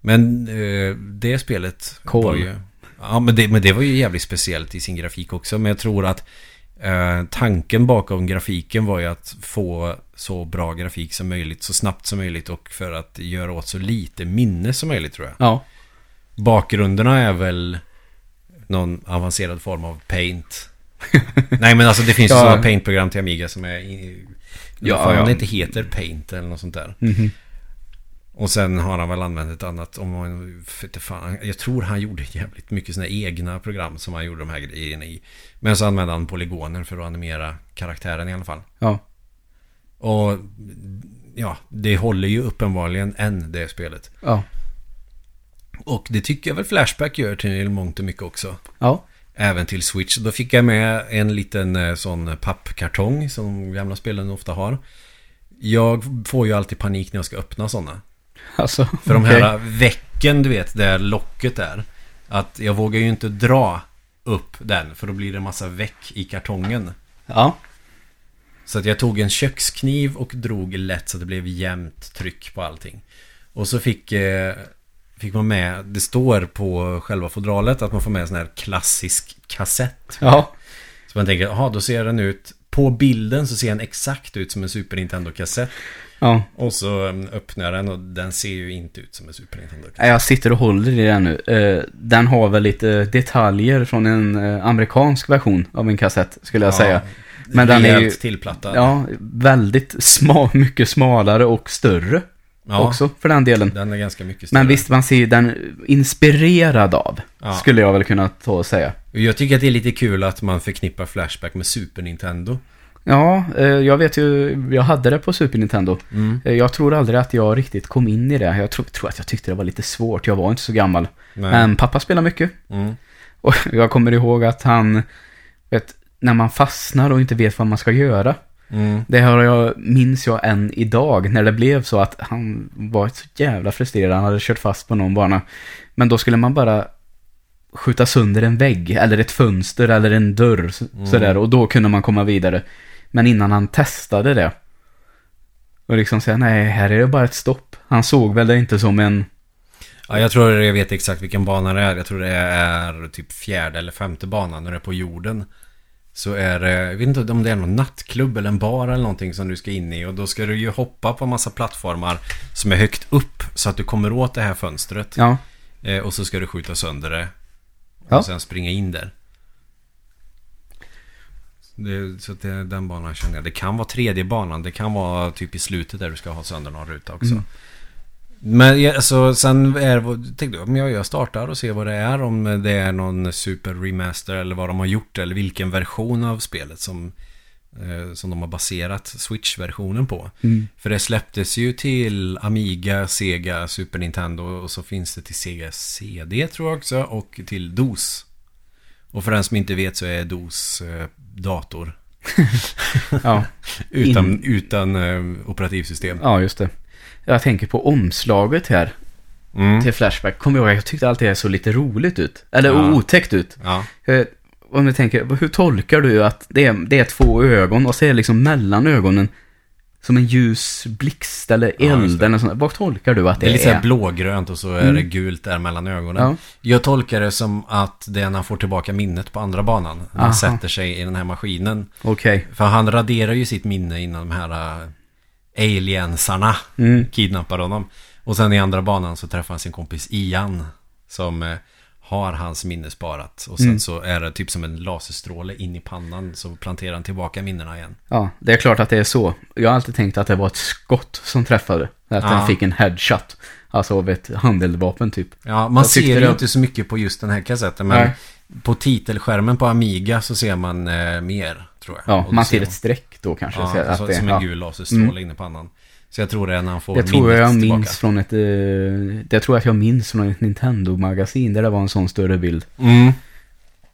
Men eh, det spelet Kol. ju... Ja, men det, men det var ju jävligt speciellt i sin grafik också. Men jag tror att eh, tanken bakom grafiken var ju att få så bra grafik som möjligt, så snabbt som möjligt och för att göra åt så lite minne som möjligt tror jag. Ja, Bakgrunderna är väl någon avancerad form av paint. [LAUGHS] Nej men alltså det finns ju Ja. sådana paint-program till Amiga som är... Ja, fan, ja. det inte heter paint eller något sånt där. Mhm. Och sen har han väl använt ett annat, om man, fan, jag tror han gjorde jävligt mycket sådana egna program som han gjorde de här grejerna i. Men så använde han polygoner för att animera karaktären i alla fall. ja. Och ja, det håller ju uppenbarligen än det spelet. Ja. Och det tycker jag väl Flashback gör till mångt och mycket också. Ja. Även till Switch. Då fick jag med en liten eh, sån pappkartong som gamla spelen ofta har. Jag får ju alltid panik när jag ska öppna sådana. Alltså, För de här väcken, du vet, där locket är. Att jag vågar ju inte dra upp den, för då blir det en massa väck i kartongen. Ja. Så att jag tog en kökskniv och drog lätt så att det blev jämnt tryck på allting. Och så fick, eh, fick man med, det står på själva fodralet att man får med en sån här klassisk kassett. Ja. Så man tänker, jaha, då ser den ut, på bilden så ser den exakt ut som en Super Nintendo-kassett. Ja. Och så mm, öppnar jag den och den ser ju inte ut som en Super Nintendo-kassett. Nej, Jag sitter och håller i den nu. Eh, Den har väl lite detaljer från en eh, amerikansk version av en kassett, skulle jag säga. Men den är ju tillplattad. ja, väldigt sma, mycket smalare och större Ja, också för den delen. Den är ganska mycket större. Men visst, man ser ju den inspirerad av, Ja. skulle jag väl kunna ta och säga. Jag tycker att det är lite kul att man förknippar Flashback med Super Nintendo. Ja, eh, jag vet ju, jag hade det på Super Nintendo. Mm. Eh, Jag tror aldrig att jag riktigt kom in i det. Jag tror, tror att jag tyckte det var lite svårt, jag var inte så gammal. Nej. Men pappa spelar mycket. Mm. Och [LAUGHS] jag kommer ihåg att han, vet, när man fastnar och inte vet vad man ska göra. Mm. Det har jag, minns jag än idag, när det blev så att han var så jävla frustrerad. Han hade kört fast på någon bana. Men då skulle man bara skjuta sönder en vägg, eller ett fönster, eller en dörr. Mm. Sådär, och då kunde man komma vidare. Men innan han testade det. Och liksom säga, nej, här är det bara ett stopp. Han såg väl det inte som en... Ja, jag tror jag vet exakt vilken bana det är. Jag tror det är typ fjärde eller femte banan när det är på jorden. Så är det, jag vet inte om det är någon nattklubb eller en bar eller någonting som du ska in i. Och då ska du ju hoppa på en massa plattformar som är högt upp. Så att du kommer åt det här fönstret. Ja, Eh, och så ska du skjuta sönder det. Och Ja. sen springa in där. Det, så det, den banan känner jag. Det kan vara tredje banan. Det kan vara typ i slutet där du ska ha sönder någon ruta också. Mm. Men alltså, sen är tänkte jag, om jag, jag startar och ser vad det är. Om det är någon super remaster eller vad de har gjort. Eller vilken version av spelet som, eh, som de har baserat Switch-versionen på. Mm. För det släpptes ju till Amiga, Sega, Super Nintendo och så finns det till Sega CD tror jag också och till DOS. Och för den som inte vet så är DOS eh, dator. [LAUGHS] ja, [LAUGHS] Utan, utan eh, operativsystem. ja, just det. Jag tänker på omslaget här Mm. till Flashback. Kommer jag ihåg, jag tyckte alltid det såg lite roligt ut. Eller Ja. otäckt ut. Ja. Eh, Om du tänker, hur tolkar du att det är, det är två ögon och så är det liksom mellan ögonen som en ljus blixt eller Ja, eld det. eller sånt. Vad tolkar du att det, Det är lite så är? här blågrönt och så är Mm. det gult där mellan ögonen. Ja. Jag tolkar det som att det är när han får tillbaka minnet på andra banan. När han Aha. sätter sig i den här maskinen. Okej. För han raderar ju sitt minne innan de här uh, aliensarna Mm. kidnappar honom. Och sen i andra banan så träffar han sin kompis Ian. Som eh, har hans minne sparat. Och sen Mm. så är det typ som en laserstråle in i pannan. Så planterar han tillbaka minnena igen. Ja, det är klart att det är så. Jag har alltid tänkt att det var ett skott som träffade. Att Ja. den fick en headshot. Alltså av ett handeldvapen typ. Ja, man ser ju det- inte så mycket på just den här kassetten. Men Nej. på titelskärmen på Amiga så ser man eh, mer, tror jag. Ja, Och man ser ett streck då kanske. Ja, så att så, det, som en gul laserstråle Mm. in i pannan. Så jag tror det är när han får Det tror jag tillbaka. minns från ett... eh, Det tror jag att jag minns från ett Nintendo-magasin där det var en sån större bild. Mm.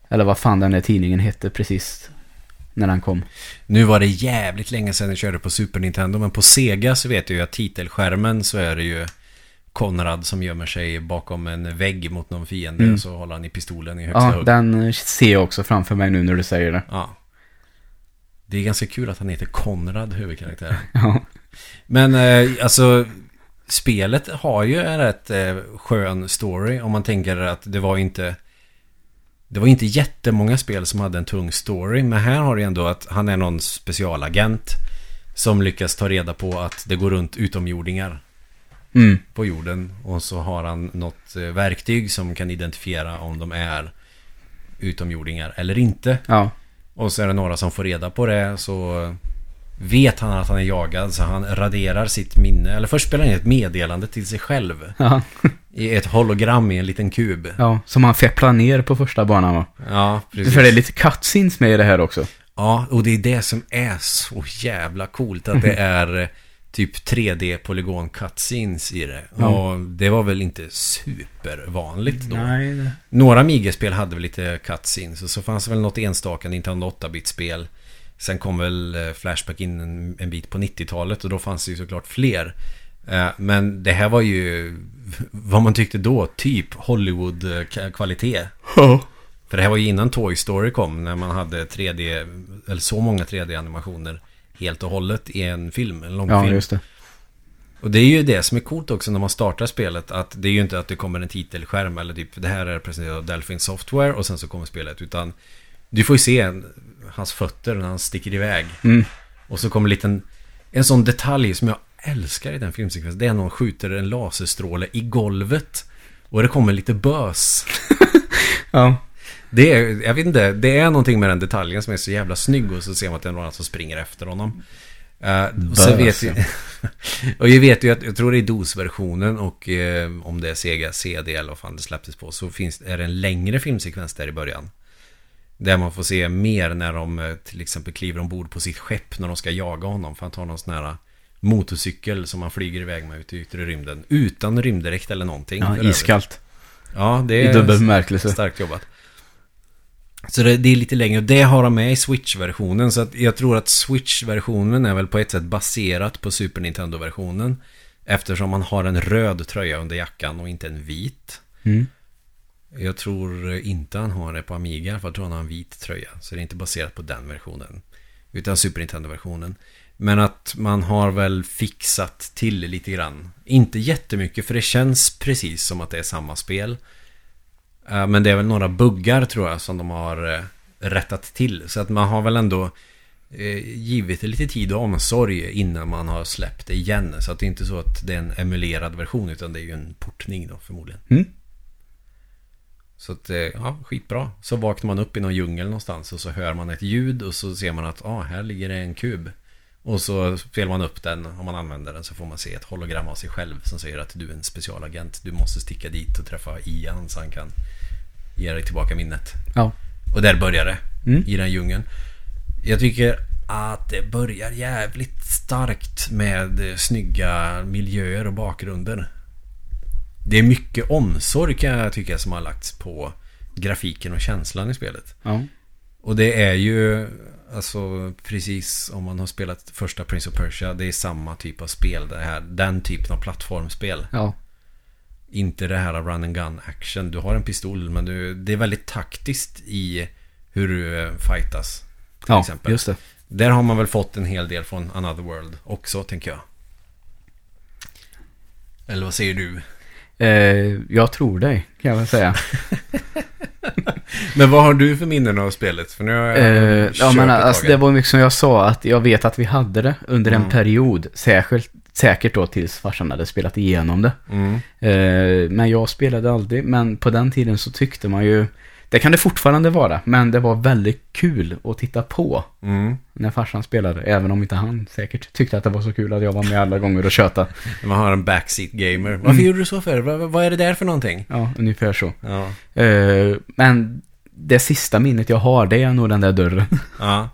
Eller vad fan den där tidningen hette precis. när den kom. Nu var det jävligt länge sedan jag körde på Super Nintendo, men på Sega så vet jag ju att titelskärmen så är det ju Konrad som gömmer sig bakom en vägg mot någon fiende Mm. och så håller han i pistolen i högsta Ja, hugg. den eh, ser jag också framför mig nu när du säger det. Ja. Det är ganska kul att han heter Konrad, huvudkaraktären. [LAUGHS] Ja, Men eh, alltså, spelet har ju en rätt eh, skön story om man tänker att det var inte... Det var inte jättemånga spel som hade en tung story, men här har du ändå att han är någon specialagent som lyckas ta reda på att det går runt utomjordingar mm. på jorden och så har han något eh, verktyg som kan identifiera om de är utomjordingar eller inte. ja, Och så är det några som får reda på det så vet han att han är jagad så han raderar sitt minne. Eller först spelar han in ett meddelande till sig själv ja, [LAUGHS] i ett hologram i en liten kub. ja. Som han fepplar ner på första banan va? Ja, precis. För det är lite cutscenes med i det här också. Ja, och det är det som är så jävla coolt att det [LAUGHS] är typ 3D polygon cutscenes i det. Ja. Och det var väl inte supervanligt då. Nej. Några Amiga-spel hade väl lite cutscenes och så fanns det väl något enstaka Nintendo 8-bit-spel. Sen kom väl eh, Flashback in en, en bit på 90-talet och då fanns det ju såklart fler. Eh, Men det här var ju [LAUGHS] vad man tyckte då, typ Hollywood-kvalitet. Ja. För det här var ju innan Toy Story kom när man hade 3D, eller så många 3D-animationer helt och hållet i en film, en Ja, långfilm. just det. Och det är ju det som är coolt också när man startar spelet. Att det är ju inte att det kommer en titelskärm eller typ det här är presenterat av Delphin Software och sen så kommer spelet. Utan du får ju se en, hans fötter när han sticker iväg. Mm. Och så kommer en liten, en sån detalj som jag älskar i den filmsekvensen. Det är när någon skjuter en laserstråle i golvet. Och det kommer lite bös. [LAUGHS] Ja. Det är, jag vet inte, det är någonting med den detaljen som är så jävla snygg och så ser man att det är någon annan som springer efter honom. Uh, och sen vet ju, [LAUGHS] och jag vet ju att, jag tror det är DOS-versionen och eh, om det är Sega CD eller vad fan det släpptes på så finns, är det en längre filmsekvens där i början. Där man får se mer när de eh, till exempel kliver ombord på sitt skepp när de ska jaga honom. För han tar någon sån här motorcykel som han flyger iväg med ut i yttre rymden. Utan rymddräkt eller någonting. ja iskallt. Ja, det I är dubbel bemärkelse. starkt jobbat. Så det, det är lite längre och det har de med i Switch-versionen. Så att jag tror att Switch-versionen är väl på ett sätt baserat på Super Nintendo-versionen. Eftersom man har en röd tröja under jackan och inte en vit. Mm. Jag tror inte han har det på Amiga, för jag tror han har en vit tröja. Så det är inte baserat på den versionen. Utan Super Nintendo-versionen. Men att man har väl fixat till lite grann. Inte jättemycket, för det känns precis som att det är samma spel. Eh, Men det är väl några buggar tror jag som de har eh, rättat till. Så att man har väl ändå eh, givit det lite tid och omsorg innan man har släppt det igen. Så att det är inte så att det är en emulerad version utan det är ju en portning då förmodligen. Mm. Så att, ja, skitbra. Så vaknar man upp i någon djungel någonstans och så hör man ett ljud och så ser man att, ah, här ligger det en kub. Och så spelar man upp den, om man använder den så får man se ett hologram av sig själv som säger att du är en specialagent. Du måste sticka dit och träffa Ian så han kan ge dig tillbaka minnet. Ja. Och där börjar det, Mm. i den djungeln. Jag tycker att det börjar jävligt starkt med snygga miljöer och bakgrunder. Det är mycket omsorg kan jag tycka som har lagts på grafiken och känslan i spelet. Ja. Och det är ju alltså precis om man har spelat första Prince of Persia. Det är samma typ av spel. Det här, den typen av plattformspel. Ja. Inte det här run and gun action. Du har en pistol men du, det är väldigt taktiskt i hur du eh, fightas. Till Ja, exempel. just det. Där har man väl fått en hel del från Another World också tänker jag. Eller vad säger du? Eh, jag tror dig, kan jag väl säga. [LAUGHS] Men vad har du för minnen av spelet? För nu har jag Eh, kört ja, men alltså, det var mycket som jag sa, att jag vet att vi hade det under en Mm. period. Särskilt, säkert då tills farsan hade spelat igenom det. Mm. Eh, men jag spelade aldrig, men på den tiden så tyckte man ju, det kan det fortfarande vara, men det var väldigt kul att titta på Mm. när farsan spelade, även om inte han säkert tyckte att det var så kul att jag var med alla gånger och köta. [LAUGHS] Man har en backseat gamer. Varför Mm. gjorde du så för? Vad, vad är det där för någonting? Ja, ungefär så. Ja. Eh, men det sista minnet jag har, det är nog den där dörren. ja.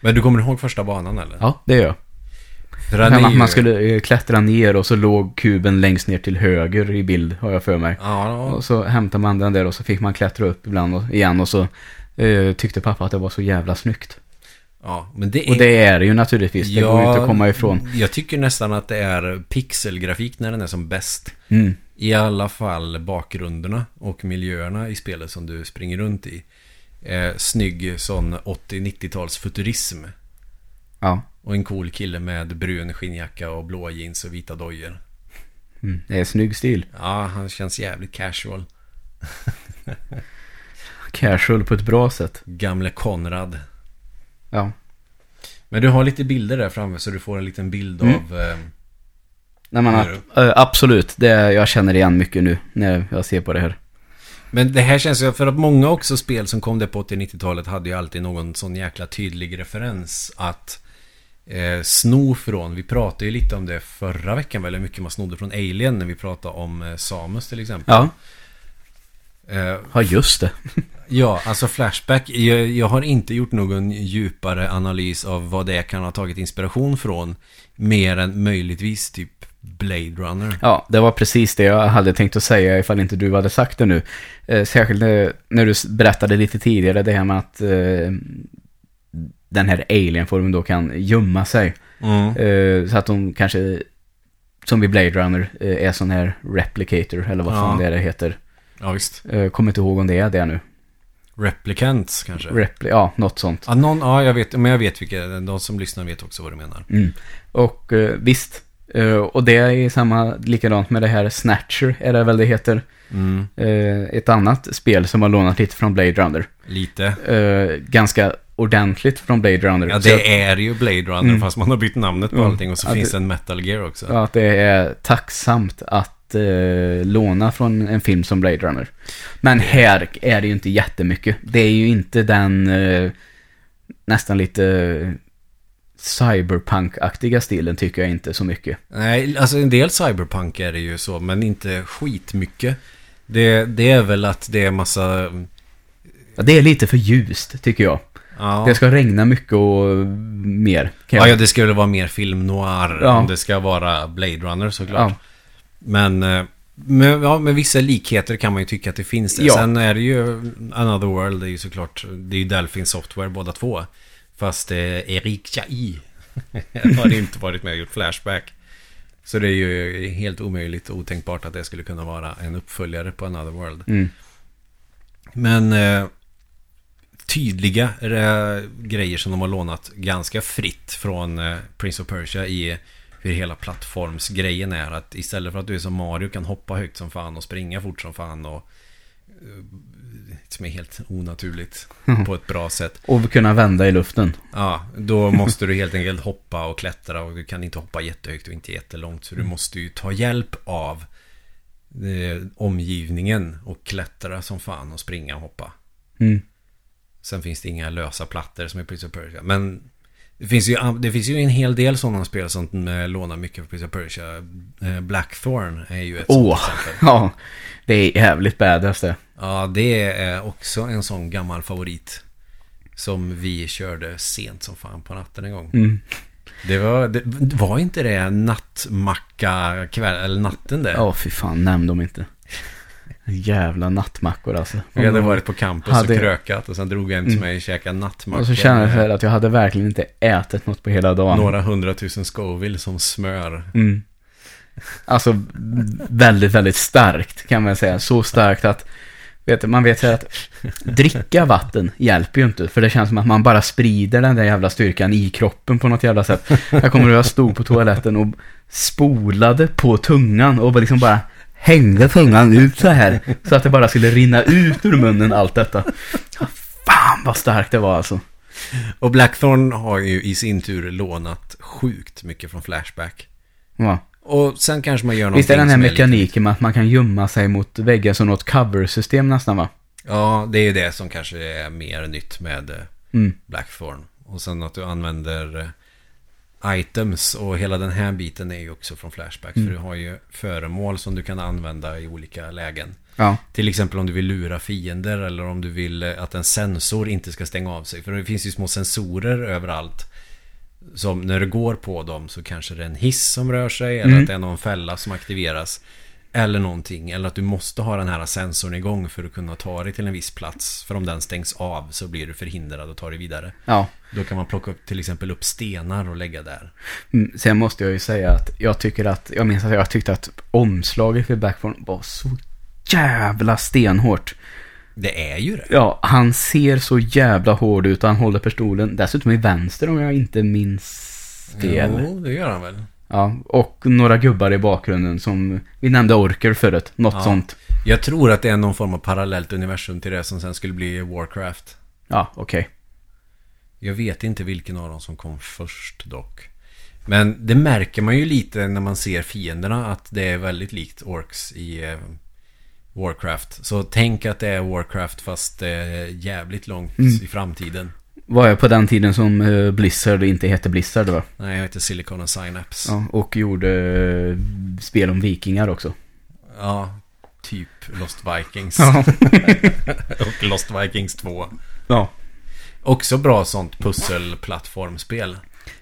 Men du kommer ihåg första banan eller? Ja, det gör jag. För man, ju- man skulle eh, klättra ner och så låg kuben längst ner till höger i bild, har jag för mig. Ja, Och så hämtade man den där och så fick man klättra upp ibland och, igen och så eh, tyckte pappa att det var så jävla snyggt. Ja, men det är... Och det är det ju naturligtvis. Det går ju inte att komma ifrån. Jag tycker nästan att det är pixelgrafik när den är som bäst. Mm. I alla fall bakgrunderna och miljöerna i spelet som du springer runt i. Eh, snygg sån 80-90-tals futurism. Ja. Och en cool kille med brun skinnjacka och blåa jeans och vita dojor. Mm. Det är snygg stil. Ja, han känns jävligt casual. [LAUGHS] Casual på ett bra sätt. Gamle Konrad. Ja. Men du har lite bilder där framme så du får en liten bild Mm. av... Eh, Nej, men, äh, absolut. Det, jag känner igen mycket nu när jag ser på det här. Men det här känns ju, för att många också spel som kom där på 80-90-talet hade ju alltid någon sån jäkla tydlig referens att eh, sno från. Vi pratade ju lite om det förra veckan, väldigt mycket man snodde från Alien när vi pratade om eh, Samus till exempel. Ja, Eh, ja just det. [LAUGHS] ja, alltså Flashback. Jag, jag har inte gjort någon djupare analys av vad det kan ha tagit inspiration från. Mer än möjligtvis typ Blade Runner. Ja, det var precis det jag hade tänkt att säga ifall inte du hade sagt det nu. Eh, särskilt när, när du berättade lite tidigare det här med att eh, den här alienformen då kan gömma sig. Mm. Eh, så att de kanske, som vid Blade Runner, eh, är sån här replicator, eller vad fan Ja. det är det heter. Ja, visst. Eh, kommer inte ihåg om det är det nu. Replicants kanske. Repli ja, något sånt. ja, någon, ja, jag vet. Men jag vet vilka. De som lyssnar vet också vad du menar. Mm. Och visst, och det är samma, likadant med det här Snatcher, är det väl det heter. Mm. Ett annat spel som har lånat lite från Blade Runner. Lite. Ganska ordentligt från Blade Runner. Ja, det är ju Blade Runner Mm. fast man har bytt namnet på Mm. allting och så Ja, finns det- en Metal Gear också. Ja, att det är tacksamt att eh, låna från en film som Blade Runner. Men här är det ju inte jättemycket. Det är ju inte den eh, nästan lite cyberpunk-aktiga stilen tycker jag inte så mycket. Nej, alltså en del cyberpunk är det ju så, men inte skitmycket. Det, det är väl att det är massa... Ja, det är lite för ljust tycker jag. Ja, Det ska regna mycket och mer. Ja, ja det skulle vara mer film noir Ja. om det ska vara Blade Runner såklart. Ja. Men eh, med, ja, med vissa likheter kan man ju tycka att det finns det. Ja. Sen är det ju Another World, det är ju såklart, det är ju Delphin Software båda två. Fast eh, Erik Chai [LAUGHS] har inte varit med och gjort Flashback. Så det är ju helt omöjligt och otänkbart att det skulle kunna vara en uppföljare på Another World. Mm. Men eh, tydliga eh, grejer som de har lånat ganska fritt från eh, Prince of Persia i hur hela plattformsgrejen är. Att istället för att du är som Mario kan hoppa högt som fan och springa fort som fan och eh, som är helt onaturligt på ett bra sätt. Och kunna vända i luften. Ja, då måste du helt enkelt hoppa och klättra och du kan inte hoppa jättehögt och inte jättelångt. Så du måste ju ta hjälp av omgivningen och klättra som fan och springa och hoppa. Mm. Sen finns det inga lösa plattor som i Prince of Persia. Men det finns ju, det finns ju en hel del sådana spel som lånar mycket från Prince of Persia. Eh, Blackthorn är ju ett Åh, sånt exempel. [LAUGHS] ja. Det är jävligt badass det. Ja, det är också en sån gammal favorit. Som vi körde sent som fan på natten en gång. Mm. Det var, det, var inte det nattmacka kväll, eller natten det? Ja, fy fan, nämn dem inte. Jävla nattmackor alltså. Vi hade varit på campus Hade- och krökat och sen drog jag hem till Mm. mig och käkade nattmacka. Och så känner jag här att jag hade verkligen inte ätit något på hela dagen. Några hundratusen Scoville som smör. Mm. Alltså, väldigt, väldigt starkt kan man säga. Så starkt att, vet man vet så att dricka vatten hjälper ju inte. För det känns som att man bara sprider den där jävla styrkan i kroppen på något jävla sätt. Jag kommer ihåg att jag stod på toaletten och spolade på tungan och liksom bara hängde tungan ut så här. Så att det bara skulle rinna ut ur munnen allt detta. Fan vad starkt det var alltså. Och Blackthorn har ju i sin tur lånat sjukt mycket från Flashback. Ja. Och sen kanske man gör någonting Visst är den här mekaniken med att man kan gömma sig mot väggar som något cover-system nästan va? Ja, det är ju det som kanske är mer nytt med eh, Mm. Blackthorn. Och sen att du använder eh, items och hela den här biten är ju också från Flashback. Mm. För du har ju föremål som du kan använda i olika lägen. Ja. Till exempel om du vill lura fiender eller om du vill eh, att en sensor inte ska stänga av sig. För det finns ju små sensorer överallt. Som när du går på dem så kanske det är en hiss som rör sig eller Mm. att det är någon fälla som aktiveras. Eller någonting. Eller att du måste ha den här sensorn igång för att kunna ta dig till en viss plats. För om den stängs av så blir du förhindrad att ta dig vidare. Ja. Då kan man plocka upp till exempel upp stenar och lägga där. Mm, Sen måste jag ju säga att jag tycker att, jag minns att jag tyckte att omslaget för Backbone var så jävla stenhårt. Det är ju det. Ja, han ser så jävla hård ut han håller pistolen dessutom i vänster om jag inte minns fel. Jo, det gör han väl. Ja, och några gubbar i bakgrunden som, vi nämnde Orker förut, något Ja. sånt. Jag tror att det är någon form av parallellt universum till det som sen skulle bli Warcraft. Ja, okej. Jag vet inte vilken av dem som kom först dock. Men det märker man ju lite när man ser fienderna att det är väldigt likt Orks i eh, Warcraft. Så tänk att det är Warcraft fast är jävligt långt Mm. i framtiden. Var jag på den tiden som eh, Blizzard inte hette Blizzard va? Nej, jag heter Silicon och Synapse. Ja, och gjorde eh, spel om vikingar också. Ja, typ Lost Vikings. Ja. [LAUGHS] och Lost Vikings 2. ja. Också bra sånt pusselplattformspel.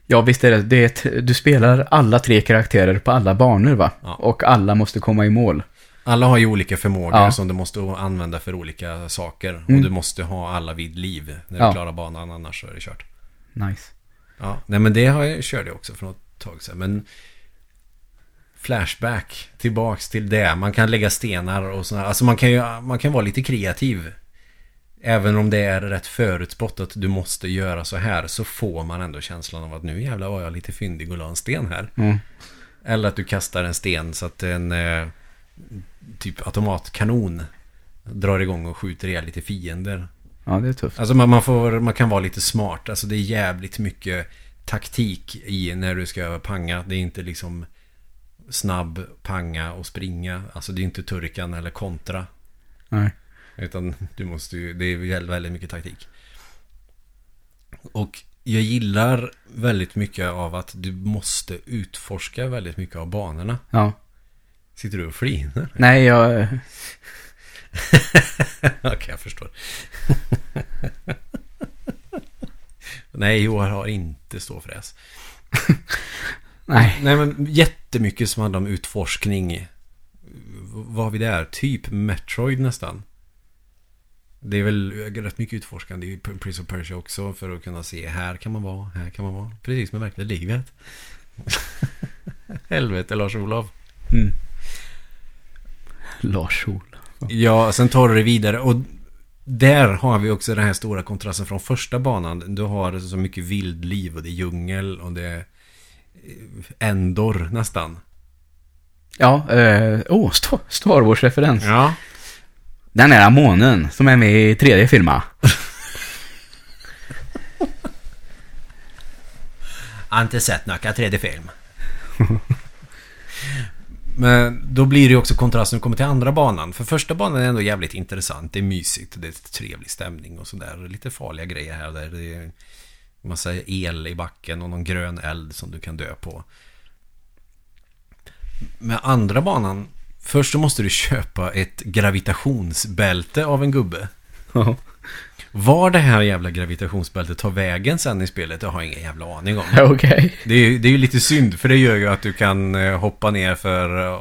Ja, visst är det. det är du spelar alla tre karaktärer på alla banor va? Ja. Och alla måste komma i mål. Alla har ju olika förmågor Ja. som du måste använda för olika saker. Mm. Och du måste ha alla vid liv när Ja. du klarar banan, annars så är det kört. Nice. Ja, nej men det har jag, körde jag också för något tag sedan. Men Flashback, tillbaks till det. Man kan lägga stenar och sådär. Alltså man kan ju man kan vara lite kreativ. Även om det är rätt förutspått att du måste göra så här så får man ändå känslan av att nu jävlar var jag lite fyndig och la en sten här. Mm. Eller att du kastar en sten så att en eh, typ automatkanon drar igång och skjuter ihjäl lite fiender. Ja, det är tufft. Alltså man, man, får, man kan vara lite smart. Alltså det är jävligt mycket taktik i när du ska panga. Det är inte liksom snabb panga och springa. Alltså det är inte turkan eller kontra. Nej. Utan du måste ju, det är väldigt, mycket taktik. Och jag gillar väldigt mycket av att du måste utforska väldigt mycket av banorna. Ja. Sitter du och flinar? Nej, jag... [LAUGHS] Okej, jag förstår. [LAUGHS] Nej, Johan har inte ståfräs. [LAUGHS] Nej. Nej, men jättemycket som handlar om utforskning. Vad har vi där? Typ Metroid nästan. Det är väl rätt mycket utforskande i Prince of Persia också för att kunna se här kan man vara, här kan man vara. Precis som i verkliga livet. Helvete Lars-Olof. Mm. Lars Ol. Ja, sen tar du det vidare och där har vi också den här stora kontrasten från första banan. Du har så mycket vildliv och det är djungel och det är eh, Endor nästan. Ja, eh, oh, Star, Wars-referens. Ja. Den är månen som är med i tredje filmen. Jag [LAUGHS] har inte sett några 3D-film. [LAUGHS] Men då blir det ju också kontrast när du kommer till andra banan. För första banan är ändå jävligt intressant. Det är mysigt det är trevlig stämning och sådär. Lite farliga grejer här och där. Det är massa el i backen och någon grön eld som du kan dö på. Med andra banan. Först så måste du köpa ett gravitationsbälte av en gubbe. Var det här jävla gravitationsbältet tar vägen sen i spelet, det har jag ingen jävla aning om. [LAUGHS] Okej. Det är, det är ju lite synd, för det gör ju att du kan eh, hoppa ner för... eh,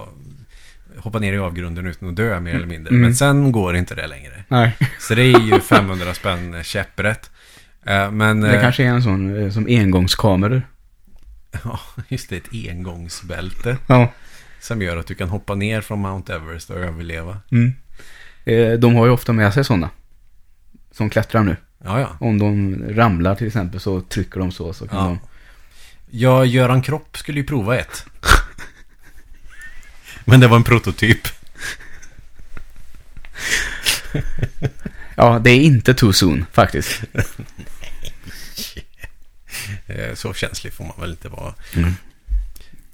Hoppa ner i avgrunden utan att dö mer eller mindre. Mm. Men sen går inte det längre. Nej. Så det är ju 500 spänn käpprätt. Eh, Men... Det kanske är en sån som engångskameror. [LAUGHS] Ja, just det. Ett engångsbälte. Ja. Som gör att du kan hoppa ner från Mount Everest och överleva. Mm. De har ju ofta med sig sådana. Som klättrar nu. Ja, ja. Om de ramlar till exempel så trycker de så så kan Ja. de... Ja, Göran Kropp skulle ju prova ett. [LAUGHS] Men det var en prototyp. [LAUGHS] Ja, det är inte too soon faktiskt. [LAUGHS] Eh, Så känslig får man väl inte vara.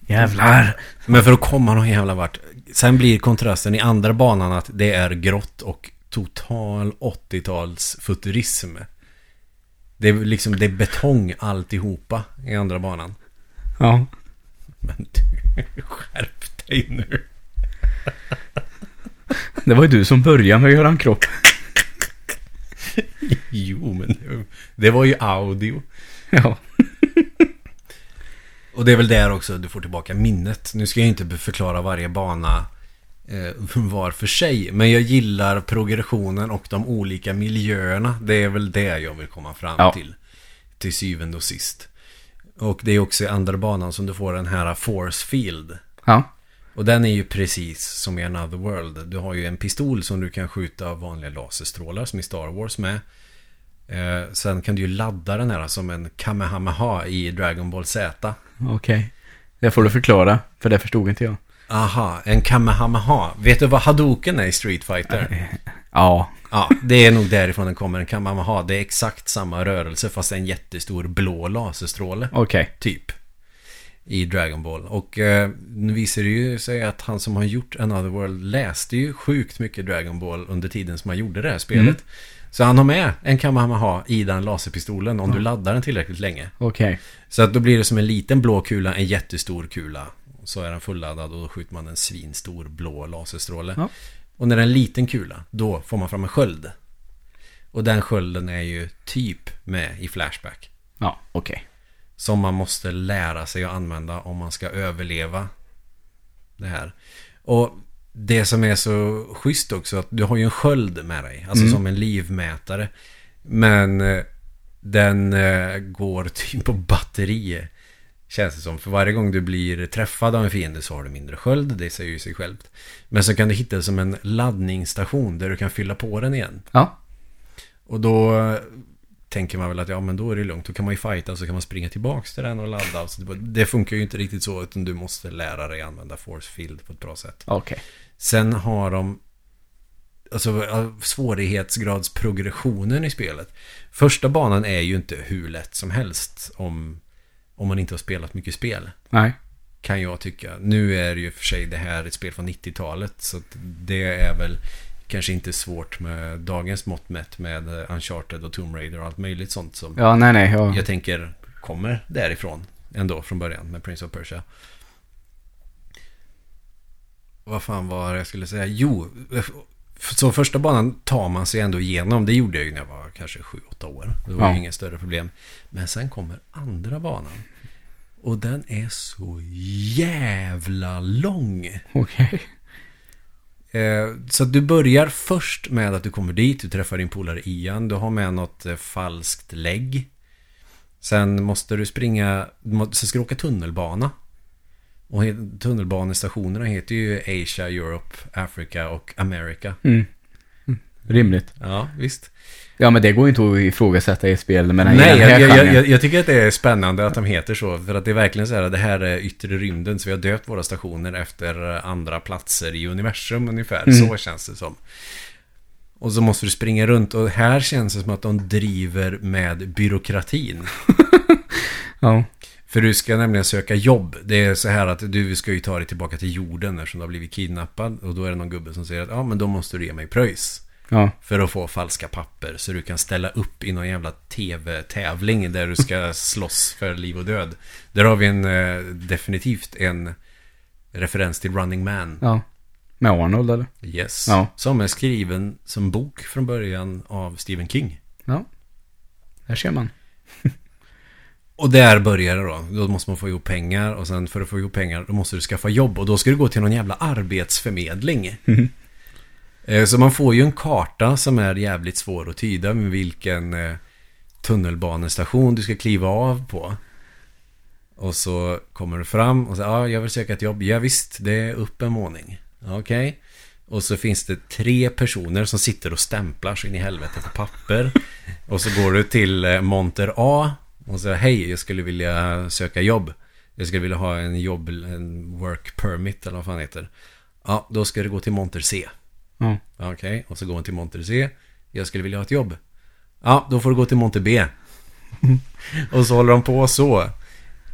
Jävlar. Men för att komma någon jävla vart. Sen blir kontrasten i andra banan att det är grått och total 80-tals futurism. Det är liksom det är betong alltihopa i andra banan. Ja. Men du, [LAUGHS] skärp dig nu. Det var ju du som började med Göran Kropp. Jo, men det, var ju audio. Ja. Och det är väl där också du får tillbaka minnet. Nu ska jag inte förklara varje bana var för sig. Men jag gillar progressionen och de olika miljöerna. Det är väl det jag vill komma fram Ja. till. Till syvende och sist. Och det är också i andra banan som du får den här force field. Ja. Och den är ju precis som i Another World. Du har ju en pistol som du kan skjuta vanliga laserstrålar som i Star Wars med. Eh, sen kan du ju ladda den här som en Kamehameha i Dragon Ball Z. Okej. Det får du förklara, för det förstod inte jag. Aha, en Kamehameha. Vet du vad Hadouken är i Street Fighter? Ja. Ja, det är nog därifrån den kommer. En Kamehameha. Det är exakt samma rörelse fast en jättestor blå laserstråle. Okej. Typ. I Dragon Ball. Och eh, nu visar det ju sig att han som har gjort Another World läste ju sjukt mycket Dragon Ball under tiden som han gjorde det här spelet. Mm. Så han har med en Kamehameha i den laserpistolen om du laddar den tillräckligt länge. Okej. Så att då blir det som en liten blå kula, en jättestor kula. Så är den fulladdad och då skjuter man en svinstor blå laserstråle. Ja. Och när det är en liten kula, då får man fram en sköld. Och den skölden är ju typ med i Flashback. Ja, okej. Som man måste lära sig att använda om man ska överleva det här. Och det som är så schysst också att du har ju en sköld med dig. Alltså Mm. som en livmätare. Men eh, den eh, går typ på batteri. Känns det som. För varje gång du blir träffad av en fiende så har du mindre sköld. Det säger ju sig självt. Men så kan du hitta det som en laddningsstation där du kan fylla på den igen. Ja. Och då eh, tänker man väl att ja men då är det lugnt. Då kan man ju fighta så kan man springa tillbaks till den och ladda. Så det, funkar ju inte riktigt så utan du måste lära dig använda force field på ett bra sätt. Okej. Sen har de Alltså ja, svårighetsgradsprogressionen i spelet. Första banan är ju inte hur lätt som helst om, om man inte har spelat mycket spel. Nej. Kan jag tycka. Nu är det ju för sig det här ett spel från 90-talet. Så det är väl kanske inte svårt med dagens mått mätt med Uncharted och Tomb Raider och allt möjligt sånt som Ja, nej, nej. Ja. jag tänker kommer därifrån ändå från början med Prince of Persia. Vad fan var det jag skulle säga? Jo, så första banan tar man sig ändå igenom. Det gjorde jag ju när jag var kanske 7-8 år. Det var Ja. inget större problem. Men sen kommer andra banan. Och den är så jävla lång. Okej. Eh, så du börjar först med att du kommer dit, du träffar din polare Ian, du har med något eh, falskt lägg. Sen måste du springa, sen ska du åka tunnelbana. Och tunnelbanestationerna heter ju Asia, Europe, Africa och America. Mm. Rimligt. Ja, visst. Ja, men det går ju inte att ifrågasätta i spel med den Nej, jag, jag, jag, jag tycker att det är spännande att de heter så. För att det är verkligen så här, det här är yttre rymden. Så vi har döpt våra stationer efter andra platser i universum ungefär. Mm. Så känns det som. Och så måste du springa runt. Och här känns det som att de driver med byråkratin. [LAUGHS] Ja. För du ska nämligen söka jobb. Det är så här att du ska ju ta dig tillbaka till jorden eftersom du har blivit kidnappad. Och då är det någon gubbe som säger att ja, men då måste du ge mig pröjs. Ja. För att få falska papper så du kan ställa upp i någon jävla tv-tävling där du ska [LAUGHS] slåss för liv och död. Där har vi en eh, definitivt en referens till Running Man. Ja. Med Arnold, eller? Yes. Ja. Som är skriven som bok från början av Stephen King. Ja. Där ser man. [LAUGHS] Och där börjar det då. Då måste man få ihop pengar och sen för att få ihop pengar då måste du skaffa jobb och då ska du gå till någon jävla arbetsförmedling. Eh, Eh, så man får ju en karta som är jävligt svår att tyda med vilken eh, tunnelbanestation du ska kliva av på. Och så kommer du fram och säger ja, jag vill söka ett jobb. Ja, visst, det är upp en våning. Okej. Och så finns det tre personer som sitter och stämplar så in i helvete på papper. Och så går du till eh, monter A och säger hej, jag skulle vilja söka jobb. Jag skulle vilja ha en jobb, en work permit eller vad fan det heter. Ja, då ska du gå till monter C. Ja. Okej, och så går man till monter C. Jag skulle vilja ha ett jobb. Ja, då får du gå till monter B. [LAUGHS] och så håller de på så.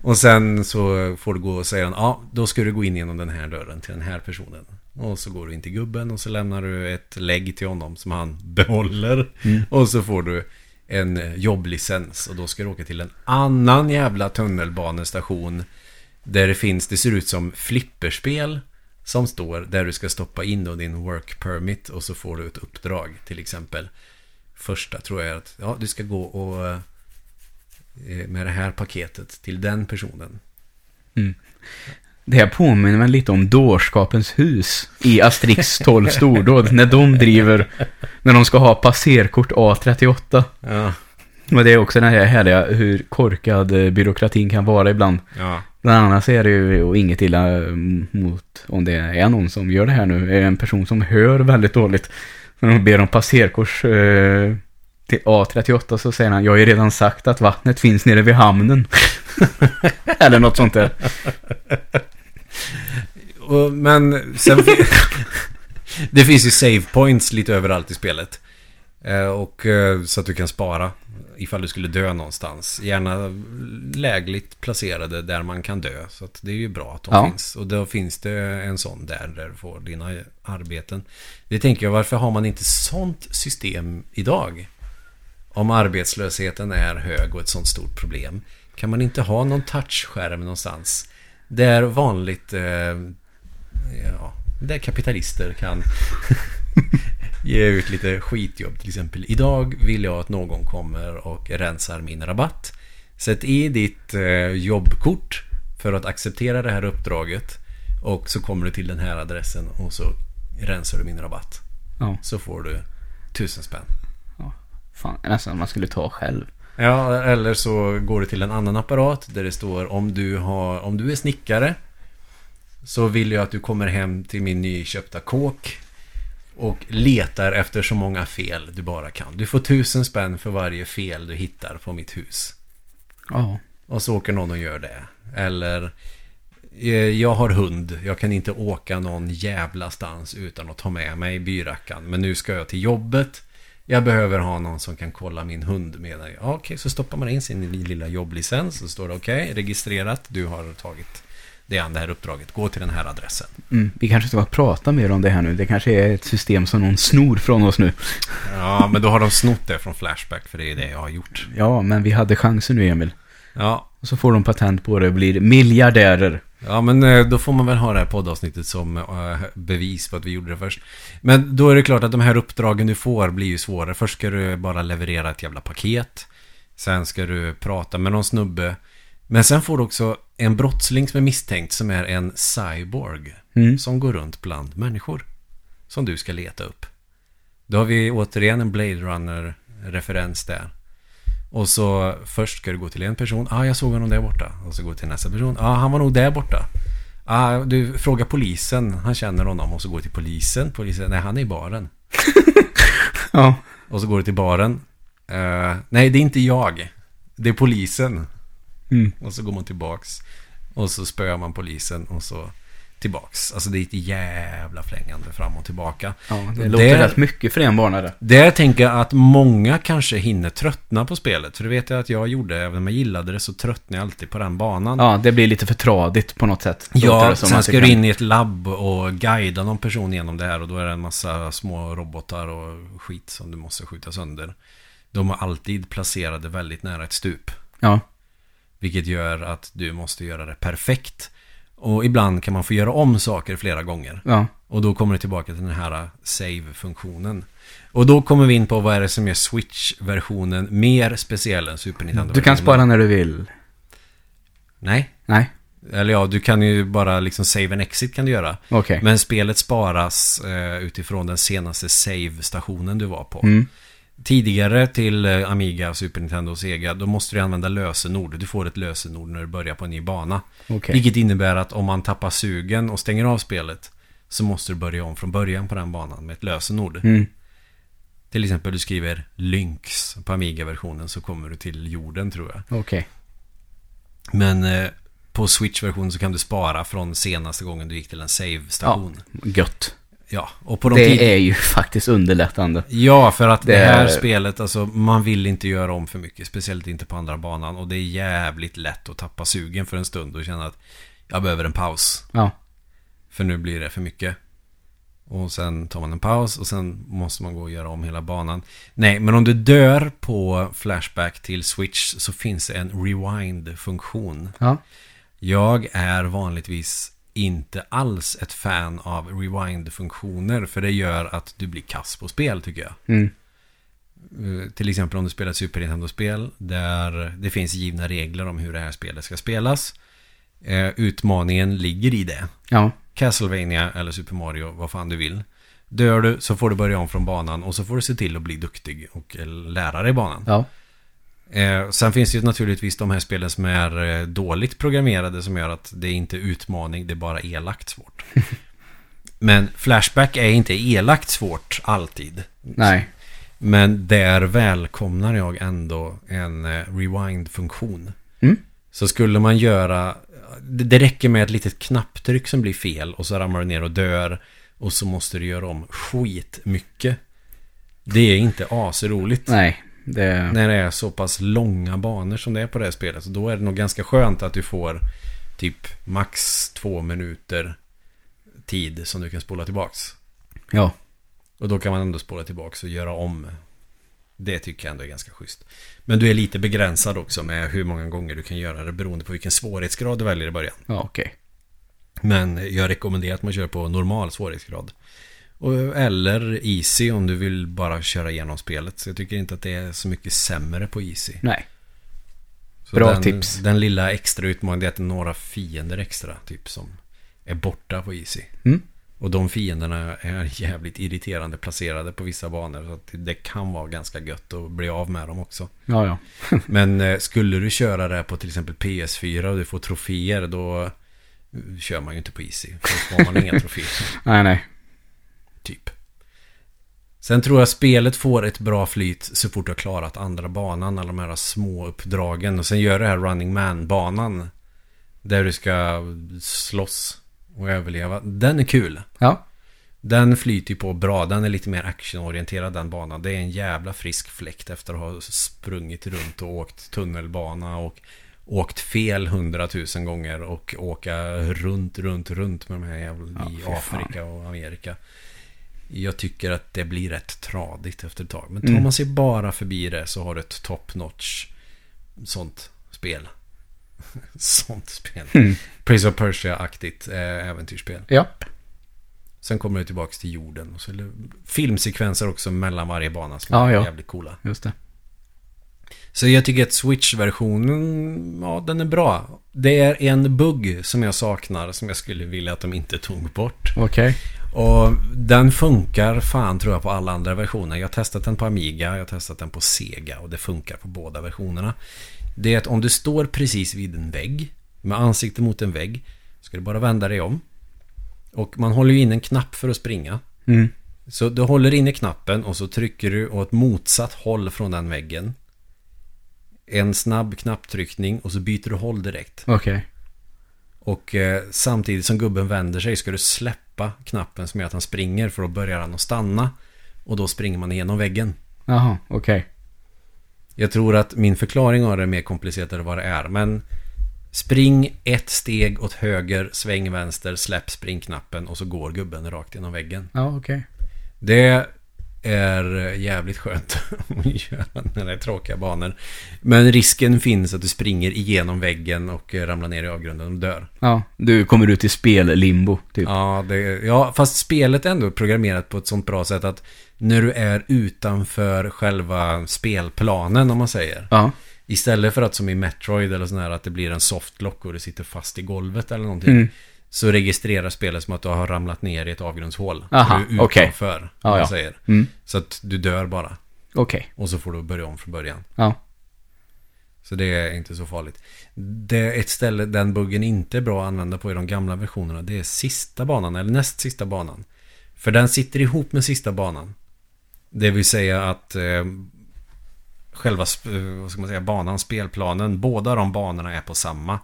Och sen så får du gå och säga ja, då ska du gå in genom den här dörren till den här personen. Och så går du in till gubben och så lämnar du ett lägg till honom som han [LAUGHS] behåller. Och så får du en jobblicens och då ska du åka till en annan jävla tunnelbanestation. Där det finns, det ser ut som flipperspel som står där du ska stoppa in då din work permit och så får du ett uppdrag till exempel. Första tror jag är att ja, du ska gå och eh, med det här paketet till den personen. Mm. Det här påminner mig lite om dårskapens hus i Asterix 12 stordåd. när de driver, när de ska ha passerkort A38. Ja. Och det är också den här härliga hur korkad eh, byråkratin kan vara ibland. Ja. Bland annat är det ju och inget illa mm, mot om det är någon som gör det här nu. Är en person som hör väldigt dåligt. När de ber om passerkors eh, till A38 så säger han Jag har ju redan sagt att vattnet finns nere vid hamnen. [LAUGHS] Eller något sånt där. [LAUGHS] Och, men sen... [LAUGHS] det finns ju save points lite överallt i spelet. Eh, och eh, så att du kan spara ifall du skulle dö någonstans. Gärna lägligt placerade där man kan dö. Så det är ju bra att de Ja. finns. Och då finns det en sån där, där du får dina arbeten. Det tänker jag, varför har man inte sånt system idag? Om arbetslösheten är hög och ett sånt stort problem. Kan man inte ha någon touchskärm någonstans? Där vanligt, eh, ja, där kapitalister kan [LAUGHS] [LAUGHS] ge ut lite skitjobb till exempel. Idag vill jag att någon kommer och rensar min rabatt. Sätt i ditt eh, jobbkort för att acceptera det här uppdraget. Och så kommer du till den här adressen och så rensar du min rabatt. Ja, Så får du tusen spänn. fan, nästan man skulle ta själv. Ja, eller så går du till en annan apparat där det står om du, har, om du är snickare så vill jag att du kommer hem till min nyköpta kåk och letar efter så många fel du bara kan. Du får tusen spänn för varje fel du hittar på mitt hus. Ja, Och så åker någon och gör det. Eller eh, jag har hund. Jag kan inte åka någon jävla stans utan att ta med mig byrackan. Men nu ska jag till jobbet. Jag behöver ha någon som kan kolla min hund med dig. Ja, Okej, så stoppar man in sin lilla jobblicens. Så står det okej, registrerat. Du har tagit det an det här uppdraget. Gå till den här adressen. mm, vi kanske ska prata mer om det här nu. Det kanske är ett system som någon snor från oss nu. Ja, men då har de snott det från Flashback. För det är det jag har gjort. Ja, men vi hade chansen nu, Emil. Ja, Och så får de patent på det och blir miljardärer. Ja, men eh, då får man väl ha det här poddavsnittet som eh, bevis på att vi gjorde det först. Men då är det klart att de här uppdragen du får blir ju svårare. Först ska du bara leverera ett jävla paket. Sen ska du prata med någon snubbe. Men sen får du också en brottsling som är misstänkt som är en cyborg. Mm. Som går runt bland människor. Som du ska leta upp. Då har vi återigen en Blade Runner-referens där. Och så först ska du gå till en person. Ja, ah, jag såg honom där borta. Och så gå till nästa person. Ja, ah, han var nog där borta. Ah, du frågar polisen. Han känner honom. Och så går du till polisen. Polisen, nej han är i baren. [LAUGHS] Ja. Och så går du till baren. Eh, nej, det är inte jag. Det är polisen. Mm. Och så går man tillbaks. Och så spöar man polisen och så tillbaks. Alltså det är ett jävla flängande fram och tillbaka. ja det Och låter det- rätt mycket för en bana det. Där tänker jag att många kanske hinner tröttna på spelet. För det vet jag att jag gjorde. Även om jag gillade det så tröttnade jag alltid på den banan. Ja, det blir lite för tradigt på något sätt. Ja, det sen ska det du in i ett labb och guida någon person genom det här och då är det en massa små robotar och skit som du måste skjuta sönder. De är alltid placerade väldigt nära ett stup. Ja, Vilket gör att du måste göra det perfekt. Och ibland kan man få göra om saker flera gånger. ja. Och då kommer du tillbaka till den här save-funktionen. Och då kommer vi in på vad är det som gör Switch-versionen mer speciell än Super Nintendo. Du kan spara när du vill. Nej. Nej, Eller ja, du kan ju bara liksom save and exit kan du göra. okej. Men spelet sparas eh, utifrån den senaste save-stationen du var på. Mm. Tidigare till eh, Amiga, Super Nintendo och Sega, då måste du använda lösenord. Du får ett lösenord när du börjar på en ny bana. Okej. Vilket innebär att om man tappar sugen och stänger av spelet så måste du börja om från början på den banan med ett lösenord. Mm. Till exempel du skriver Lynx på Amiga-versionen så kommer du till jorden tror jag. Okej. Men eh, på Switch-versionen så kan du spara från senaste gången du gick till en save-station. Gött. Ja. och på de Det är ju [LAUGHS] faktiskt underlättande. Ja, för att det, Det här är- spelet, alltså man vill inte göra om för mycket. Speciellt inte på andra banan. Och det är jävligt lätt att tappa sugen för en stund och känna att jag behöver en paus. Ja. För nu blir det för mycket. Och sen tar man en paus och sen måste man gå och göra om hela banan. Nej, men om du dör på Flashback till Switch så finns det en rewind-funktion. Ja. Jag är vanligtvis inte alls ett fan av rewind-funktioner för det gör att du blir kass på spel tycker jag. Mm. Eh, Till exempel om du spelar ett Super Nintendo-spel där det finns givna regler om hur det här spelet ska spelas. Eh, utmaningen ligger i det. Ja. Castlevania eller Super Mario, vad fan du vill. Dör du så får du börja om från banan och så får du se till att bli duktig och eh, lära dig banan. Ja. Eh, sen finns det ju naturligtvis de här spelen som är eh, dåligt programmerade som gör att det är inte utmaning, det är bara elakt svårt. [LAUGHS] Men Flashback är inte elakt svårt alltid. Nej. Men där välkomnar jag ändå en eh, rewind-funktion. Mm. Så skulle man göra... Det, det räcker med ett litet knapptryck som blir fel och så ramlar du ner och dör. Och så måste du göra om skitmycket. Det är inte asroligt. Nej. Det... När det är så pass långa banor som det är på det här spelet. Så då är det nog ganska skönt att du får typ max två minuter tid som du kan spola tillbaks. Ja. Och då kan man ändå spola tillbaks och göra om. Det tycker jag ändå är ganska schysst. Men du är lite begränsad också med hur många gånger du kan göra det beroende på vilken svårighetsgrad du väljer i början. Ja, okej. Men jag rekommenderar att man kör på normal svårighetsgrad. Eller easy om du vill bara köra igenom spelet. Så jag tycker inte att det är så mycket sämre på easy. Nej. Så Bra den, tips. Den lilla extra utmaningen är att det är några fiender extra. Typ som är borta på easy. Mm. Och de fienderna är jävligt irriterande placerade på vissa banor. Så att det kan vara ganska gött att bli av med dem också. Ja, ja. [LAUGHS] Men eh, skulle du köra det på till exempel PS4 och du får troféer då eh, kör man ju inte på Easy. Då får man inga [LAUGHS] troféer. Nej, nej. Typ. Sen tror jag spelet får ett bra flyt så fort du har klarat andra banan. Alla de här små uppdragen. Och sen gör det här Running Man-banan. Där du ska slåss och överleva. Den är kul. Ja. Den flyter ju på bra. Den är lite mer actionorienterad den banan. Det är en jävla frisk fläkt efter att ha sprungit runt och åkt tunnelbana och åkt fel hundratusen gånger och åka runt, runt, runt med de här jävla Ja, i fy fan. Afrika och Amerika. Jag tycker att det blir rätt tradigt efter ett tag. Men tar Mm. man sig bara förbi det så har du ett top notch sånt spel. [LAUGHS] sånt spel. Mm. Prince of Persia-aktigt eh, äventyrsspel. Ja. Sen kommer du tillbaka till jorden. Och så det filmsekvenser också mellan varje bana som Ja, är ja. jävligt coola. Just det. Så jag tycker att Switch-versionen, ja den är bra. Det är en bugg som jag saknar som jag skulle vilja att de inte tog bort. Okej. Och den funkar fan tror jag på alla andra versioner. Jag har testat den på Amiga, jag har testat den på Sega och det funkar på båda versionerna. Det är att om du står precis vid en vägg, med ansikte mot en vägg, ska du bara vända dig om. Och man håller ju in en knapp för att springa. Mm. Så du håller inne knappen och så trycker du åt motsatt håll från den väggen. En snabb knapptryckning och så byter du håll direkt. Okej. Och eh, samtidigt som gubben vänder sig ska du släppa knappen som gör att han springer för då börjar han att stanna. Och då springer man igenom väggen. Jaha, okej. Jag tror att min förklaring av det är mer komplicerat än vad det är. Men spring ett steg åt höger, sväng vänster, släpp springknappen och så går gubben rakt genom väggen. Ja, okej. Det är jävligt skönt [LAUGHS] att göra när det är tråkiga banor. Men risken finns att du springer igenom väggen och ramlar ner i avgrunden och dör. Ja, du kommer ut i spellimbo, typ. Ja, det, ja, fast spelet är ändå programmerat på ett sånt bra sätt att när du är utanför själva spelplanen, om man säger. Ja. Istället för att som i Metroid eller sån här att det blir en softlock och du sitter fast i golvet eller någonting. Mm. Så registrerar spelet som att du har ramlat ner i ett avgrundshål. Aha, du är utanför, Ja, man ja. säger. Mm. Så att du dör bara. Okej. Och så får du börja om från början. Ja. Så det är inte så farligt. Det är ett ställe den buggen inte är bra att använda på i de gamla versionerna. Det är sista banan, eller näst sista banan. För den sitter ihop med sista banan. Det vill säga att eh, själva eh, vad ska man säga, banan, spelplanen, båda de banorna är på samma.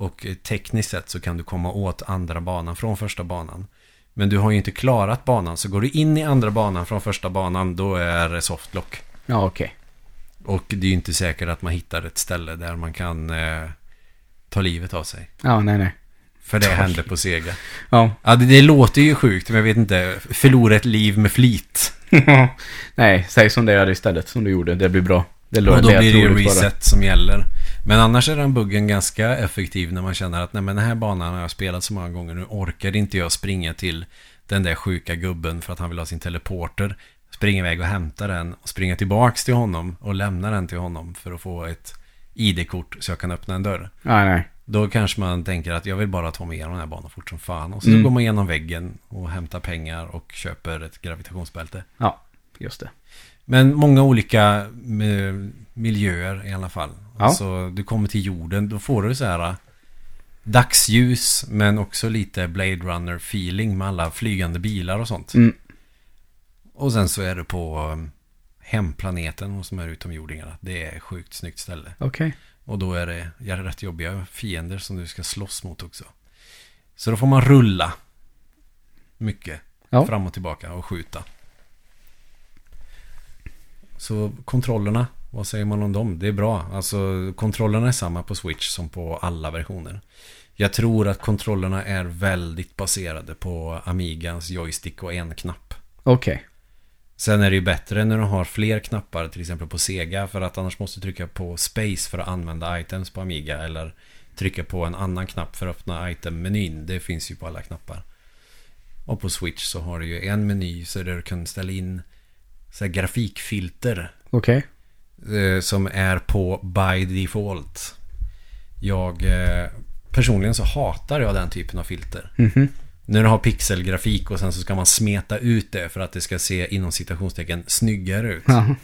Och eh, tekniskt sett så kan du komma åt andra banan från första banan. Men du har ju inte klarat banan, så går du in i andra banan från första banan, då är det softlock. Ja, okej. Och det är ju inte säkert att man hittar ett ställe där man kan eh, ta livet av sig. Ja, nej, nej. För det hände på Sega. Ja. Ja, det, det låter ju sjukt, men jag vet inte. Förlora ett liv med flit. nej, säg som det är istället, som du gjorde. Det blir bra. Det Och då blir det roligt bara. reset som gäller. Men annars är den buggen ganska effektiv när man känner att nej men den här banan har jag spelat så många gånger. Nu orkar inte jag springa till den där sjuka gubben för att han vill ha sin teleporter. Springa iväg och hämta den och springa tillbaks till honom och lämna den till honom för att få ett ID-kort så jag kan öppna en dörr. Nej, nej. Då kanske man tänker att jag vill bara ta mig igenom den här banan fort som fan. Och så Mm. går man igenom väggen och hämtar pengar och köper ett gravitationsbälte. Ja, just det. Men många olika eh, miljöer i alla fall. Ja. Alltså du kommer till jorden, då får du så här eh, dagsljus men också lite Blade Runner feeling med alla flygande bilar och sånt. Mm. Och sen så är du på eh, hemplaneten hos de här utomjordingarna. Det är ett sjukt snyggt ställe. Okej. Och då är det ja, rätt jobbiga fiender som du ska slåss mot också. Så då får man rulla mycket Ja. fram och tillbaka och skjuta. Så kontrollerna, vad säger man om dem? Det är bra. Alltså kontrollerna är samma på Switch som på alla versioner. Jag tror att kontrollerna är väldigt baserade på Amigans joystick och en knapp. Okej. Sen är det ju bättre när du har fler knappar, till exempel på Sega, för att annars måste du trycka på Space för att använda items på Amiga, eller trycka på en annan knapp för att öppna item-menyn. Det finns ju på alla knappar. Och på Switch så har du ju en meny så där du kan ställa in så grafikfilter Okej. eh, som är på by default. Jag eh, personligen så hatar jag den typen av filter. Mhm. När du har pixelgrafik och sen så ska man smeta ut det för att det ska se inom citationstecken snyggare ut. Ja.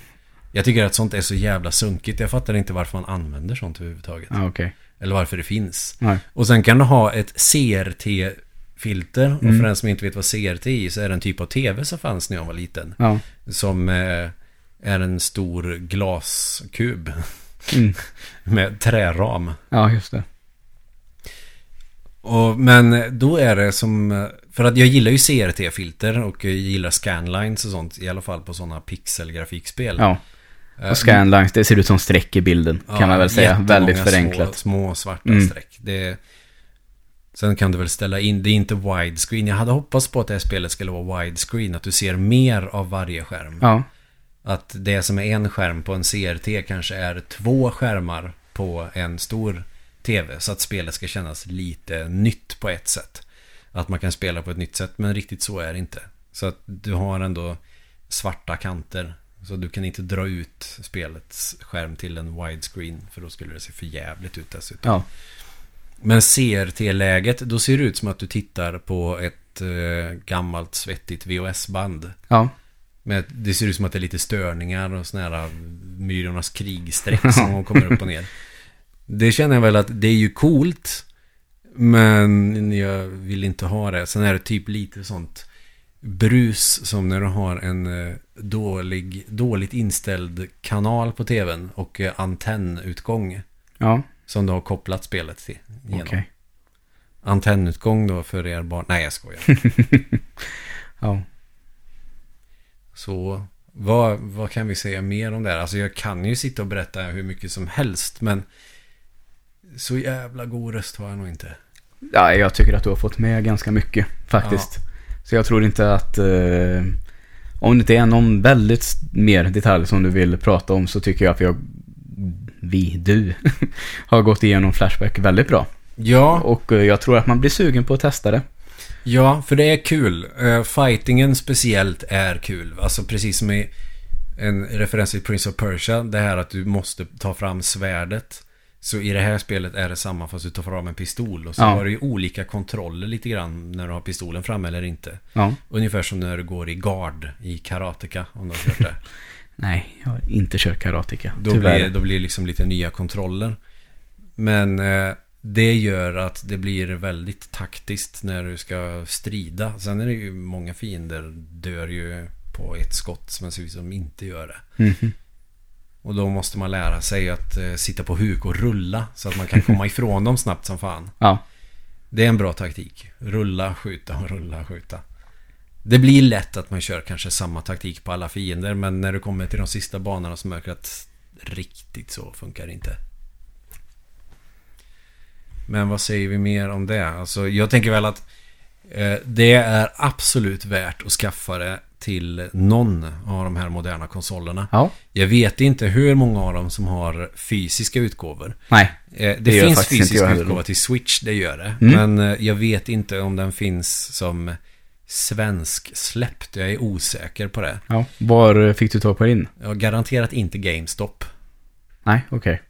Jag tycker att sånt är så jävla sunkigt. Jag fattar inte varför man använder sånt överhuvudtaget. Ja, okej. Eller varför det finns. Nej. Och sen kan du ha ett CRT-filter. Och Mm. för den som inte vet vad CRT är så är det en typ av tv som fanns när jag var liten. Ja. Som eh, är en stor glaskub Mm. [LAUGHS] med träram. Ja, just det. Och, men då är det som... För att jag gillar ju CRT-filter och jag gillar scanlines och sånt. I alla fall på sådana pixelgrafikspel. Ja. Eh, Och scanlines, det ser ut som streck i bilden. ja, kan man väl säga. Väldigt förenklat. Små, små svarta Mm. streck. Det, sen kan du väl ställa in, det är inte widescreen. Jag hade hoppats på att det här spelet skulle vara widescreen. Att du ser mer av varje skärm. Ja. Att det som är en skärm på en CRT kanske är två skärmar på en stor TV. Så att spelet ska kännas lite nytt på ett sätt. Att man kan spela på ett nytt sätt, men riktigt så är det inte. Så att du har ändå svarta kanter. Så du kan inte dra ut spelets skärm till en widescreen. För då skulle det se för jävligt ut dessutom. Ja. Men CRT-läget, då ser det ut som att du tittar på ett eh, gammalt svettigt VHS-band. Ja. Men det ser ut som att det är lite störningar och såna här Myrornas krigsträck som [LAUGHS] kommer upp och ner. Det känner jag väl att det är ju coolt. Men jag vill inte ha det. Sen är det typ lite sånt brus som när du har en eh, dålig, dåligt inställd kanal på tvn och eh, antennutgång Ja. som du har kopplat spelet till. Okej. Genom. Antennutgång då för er barn. Nej, jag skojar. [LAUGHS] Ja. Så vad, vad kan vi säga mer om det här? Alltså jag kan ju sitta och berätta hur mycket som helst men så jävla god röst har jag nog inte. Ja, jag tycker att du har fått med ganska mycket faktiskt. Så jag tror inte att... Eh, om det inte är någon väldigt mer detalj som du vill prata om så tycker jag att har... Vi, du, [LAUGHS] har gått igenom Flashback väldigt bra. Ja, Och eh, jag tror att man blir sugen på att testa det. Ja, för det är kul. Uh, fightingen speciellt är kul. Alltså precis som i en referens till Prince of Persia. Det här att du måste ta fram svärdet. Så i det här spelet är det samma fast du tar fram en pistol. Och så Ja. har du ju olika kontroller lite grann när du har pistolen framme eller inte. Ja. Ungefär som när du går i guard i Karateka om du har kört det. [LAUGHS] Nej, jag har inte kört karateka. Då Tyvärr. blir, då blir det liksom lite nya kontroller. Men eh, det gör att det blir väldigt taktiskt när du ska strida. Sen är det ju många fiender dör ju på ett skott men ser ut som inte gör det. Mhm. Och då måste man lära sig att eh, sitta på huk och rulla så att man kan komma [LAUGHS] ifrån dem snabbt som fan. Ja. Det är en bra taktik. Rulla, skjuta och [LAUGHS] rulla, skjuta. Det blir lätt att man kör kanske samma taktik på alla fiender men när du kommer till de sista banorna så märker du att riktigt så funkar det inte. Men vad säger vi mer om det? Alltså jag tänker väl att eh, det är absolut värt att skaffa det till någon av de här moderna konsolerna. Ja. Jag vet inte hur många av dem som har fysiska utgåvor. Nej. Eh, Det, Det finns faktiskt inte fysisk jag heller. utgåva till Switch, det gör det. Mm. Men eh, jag vet inte om den finns som svensk släppt. Jag är osäker på det. Ja. Var eh, fick du tag på din? Jag har garanterat inte GameStop. Nej, okej.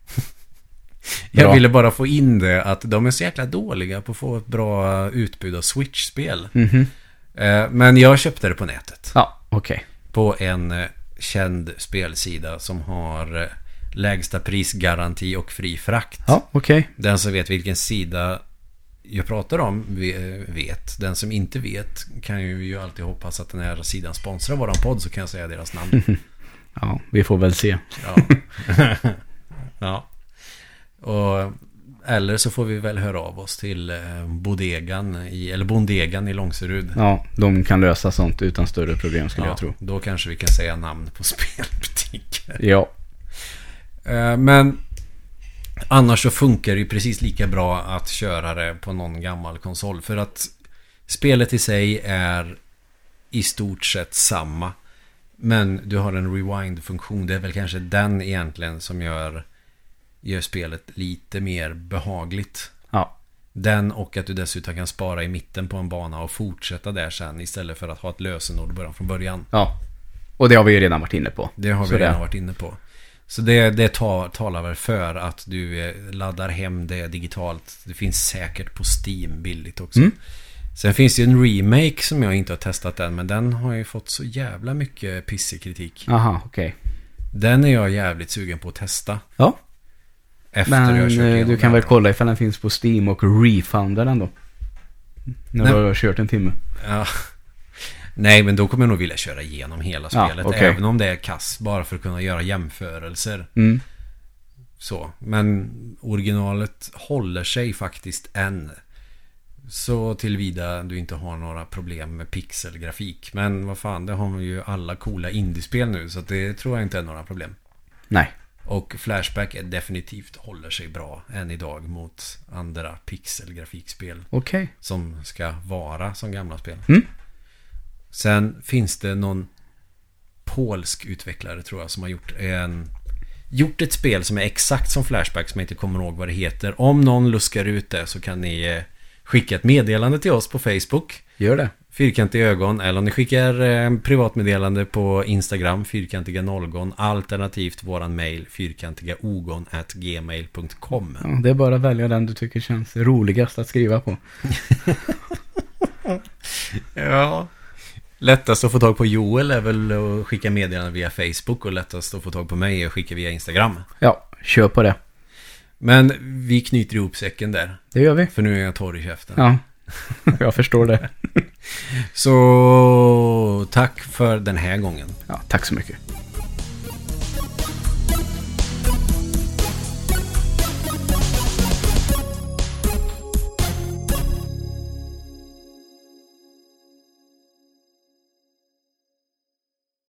Jag Bra. ville bara få in det att de är så jäkla dåliga på att få ett bra utbud av Switch-spel. Mhm. Eh, Men jag köpte det på nätet. Ja, okej. På en eh, känd spelsida som har eh, lägsta prisgaranti och fri frakt. Ja, okej. Den som vet vilken sida jag pratar om ve- vet. Den som inte vet kan ju alltid hoppas att den här sidan sponsrar våran podd så kan jag säga deras namn. [LAUGHS] Ja, vi får väl se. Ja. [LAUGHS] ja. Och, eller så får vi väl höra av oss till eh, bodegan i, eller bondegan i Långserud. Ja, de kan lösa sånt utan större problem skulle Ja, jag tro. Då kanske vi kan säga namn på [LAUGHS] spelbutiker. Ja. Eh, Men annars så funkar det ju precis lika bra att köra det på någon gammal konsol. För att spelet i sig är i stort sett samma. Men du har en rewind-funktion. Det är väl kanske den egentligen som gör, gör spelet lite mer behagligt. Ja. Den och att du dessutom kan spara i mitten på en bana och fortsätta där sen istället för att ha ett lösenord början från början. Ja. Och det har vi ju redan varit inne på. Det har vi Så redan det- varit inne på. Så det, det tar, talar väl för att du eh, laddar hem det digitalt. Det finns säkert på Steam billigt också. Mm. Sen finns det ju en remake som jag inte har testat än. Men den har ju fått så jävla mycket pissig kritik. Aha, okej. Den är jag jävligt sugen på att testa. Ja, Efter men jag eh, du kan väl kolla ifall den finns på Steam och refunda den då. När Nej. du har kört en timme. Ja. Nej, men då kommer jag nog vilja köra igenom hela Ja, spelet. okej. Även om det är kass. Bara för att kunna göra jämförelser. Mm. Så, men originalet håller sig faktiskt än. Så tillvida du inte har några problem med pixelgrafik. Men vad fan, det har ju alla coola indiespel nu. Så det tror jag inte är några problem. Nej. Och Flashback definitivt håller sig bra än idag mot andra pixelgrafikspel. Okej. Som ska vara som gamla spel. Mm. Sen finns det någon polsk utvecklare tror jag som har gjort en Gjort ett spel som är exakt som Flashback som jag inte kommer ihåg vad det heter. Om någon luskar ut det så kan ni eh, skicka ett meddelande till oss på Facebook. Gör det. Fyrkantiga ögon. Eller om ni skickar eh, privatmeddelande på Instagram. Fyrkantiga nollgon. Alternativt våran mail. Fyrkantigaogon at gmail.com. Ja, det är bara att välja den du tycker känns roligast att skriva på. [LAUGHS] Ja. Lättast att få tag på Joel är väl att skicka meddelanden via Facebook och lättast att få tag på mig är att skicka via Instagram. Ja, kör på det. Men vi knyter ihop säcken där, Det gör vi. för nu är jag torr i käften. Ja, [LAUGHS] jag förstår det. [LAUGHS] Så tack för den här gången. Ja, tack så mycket.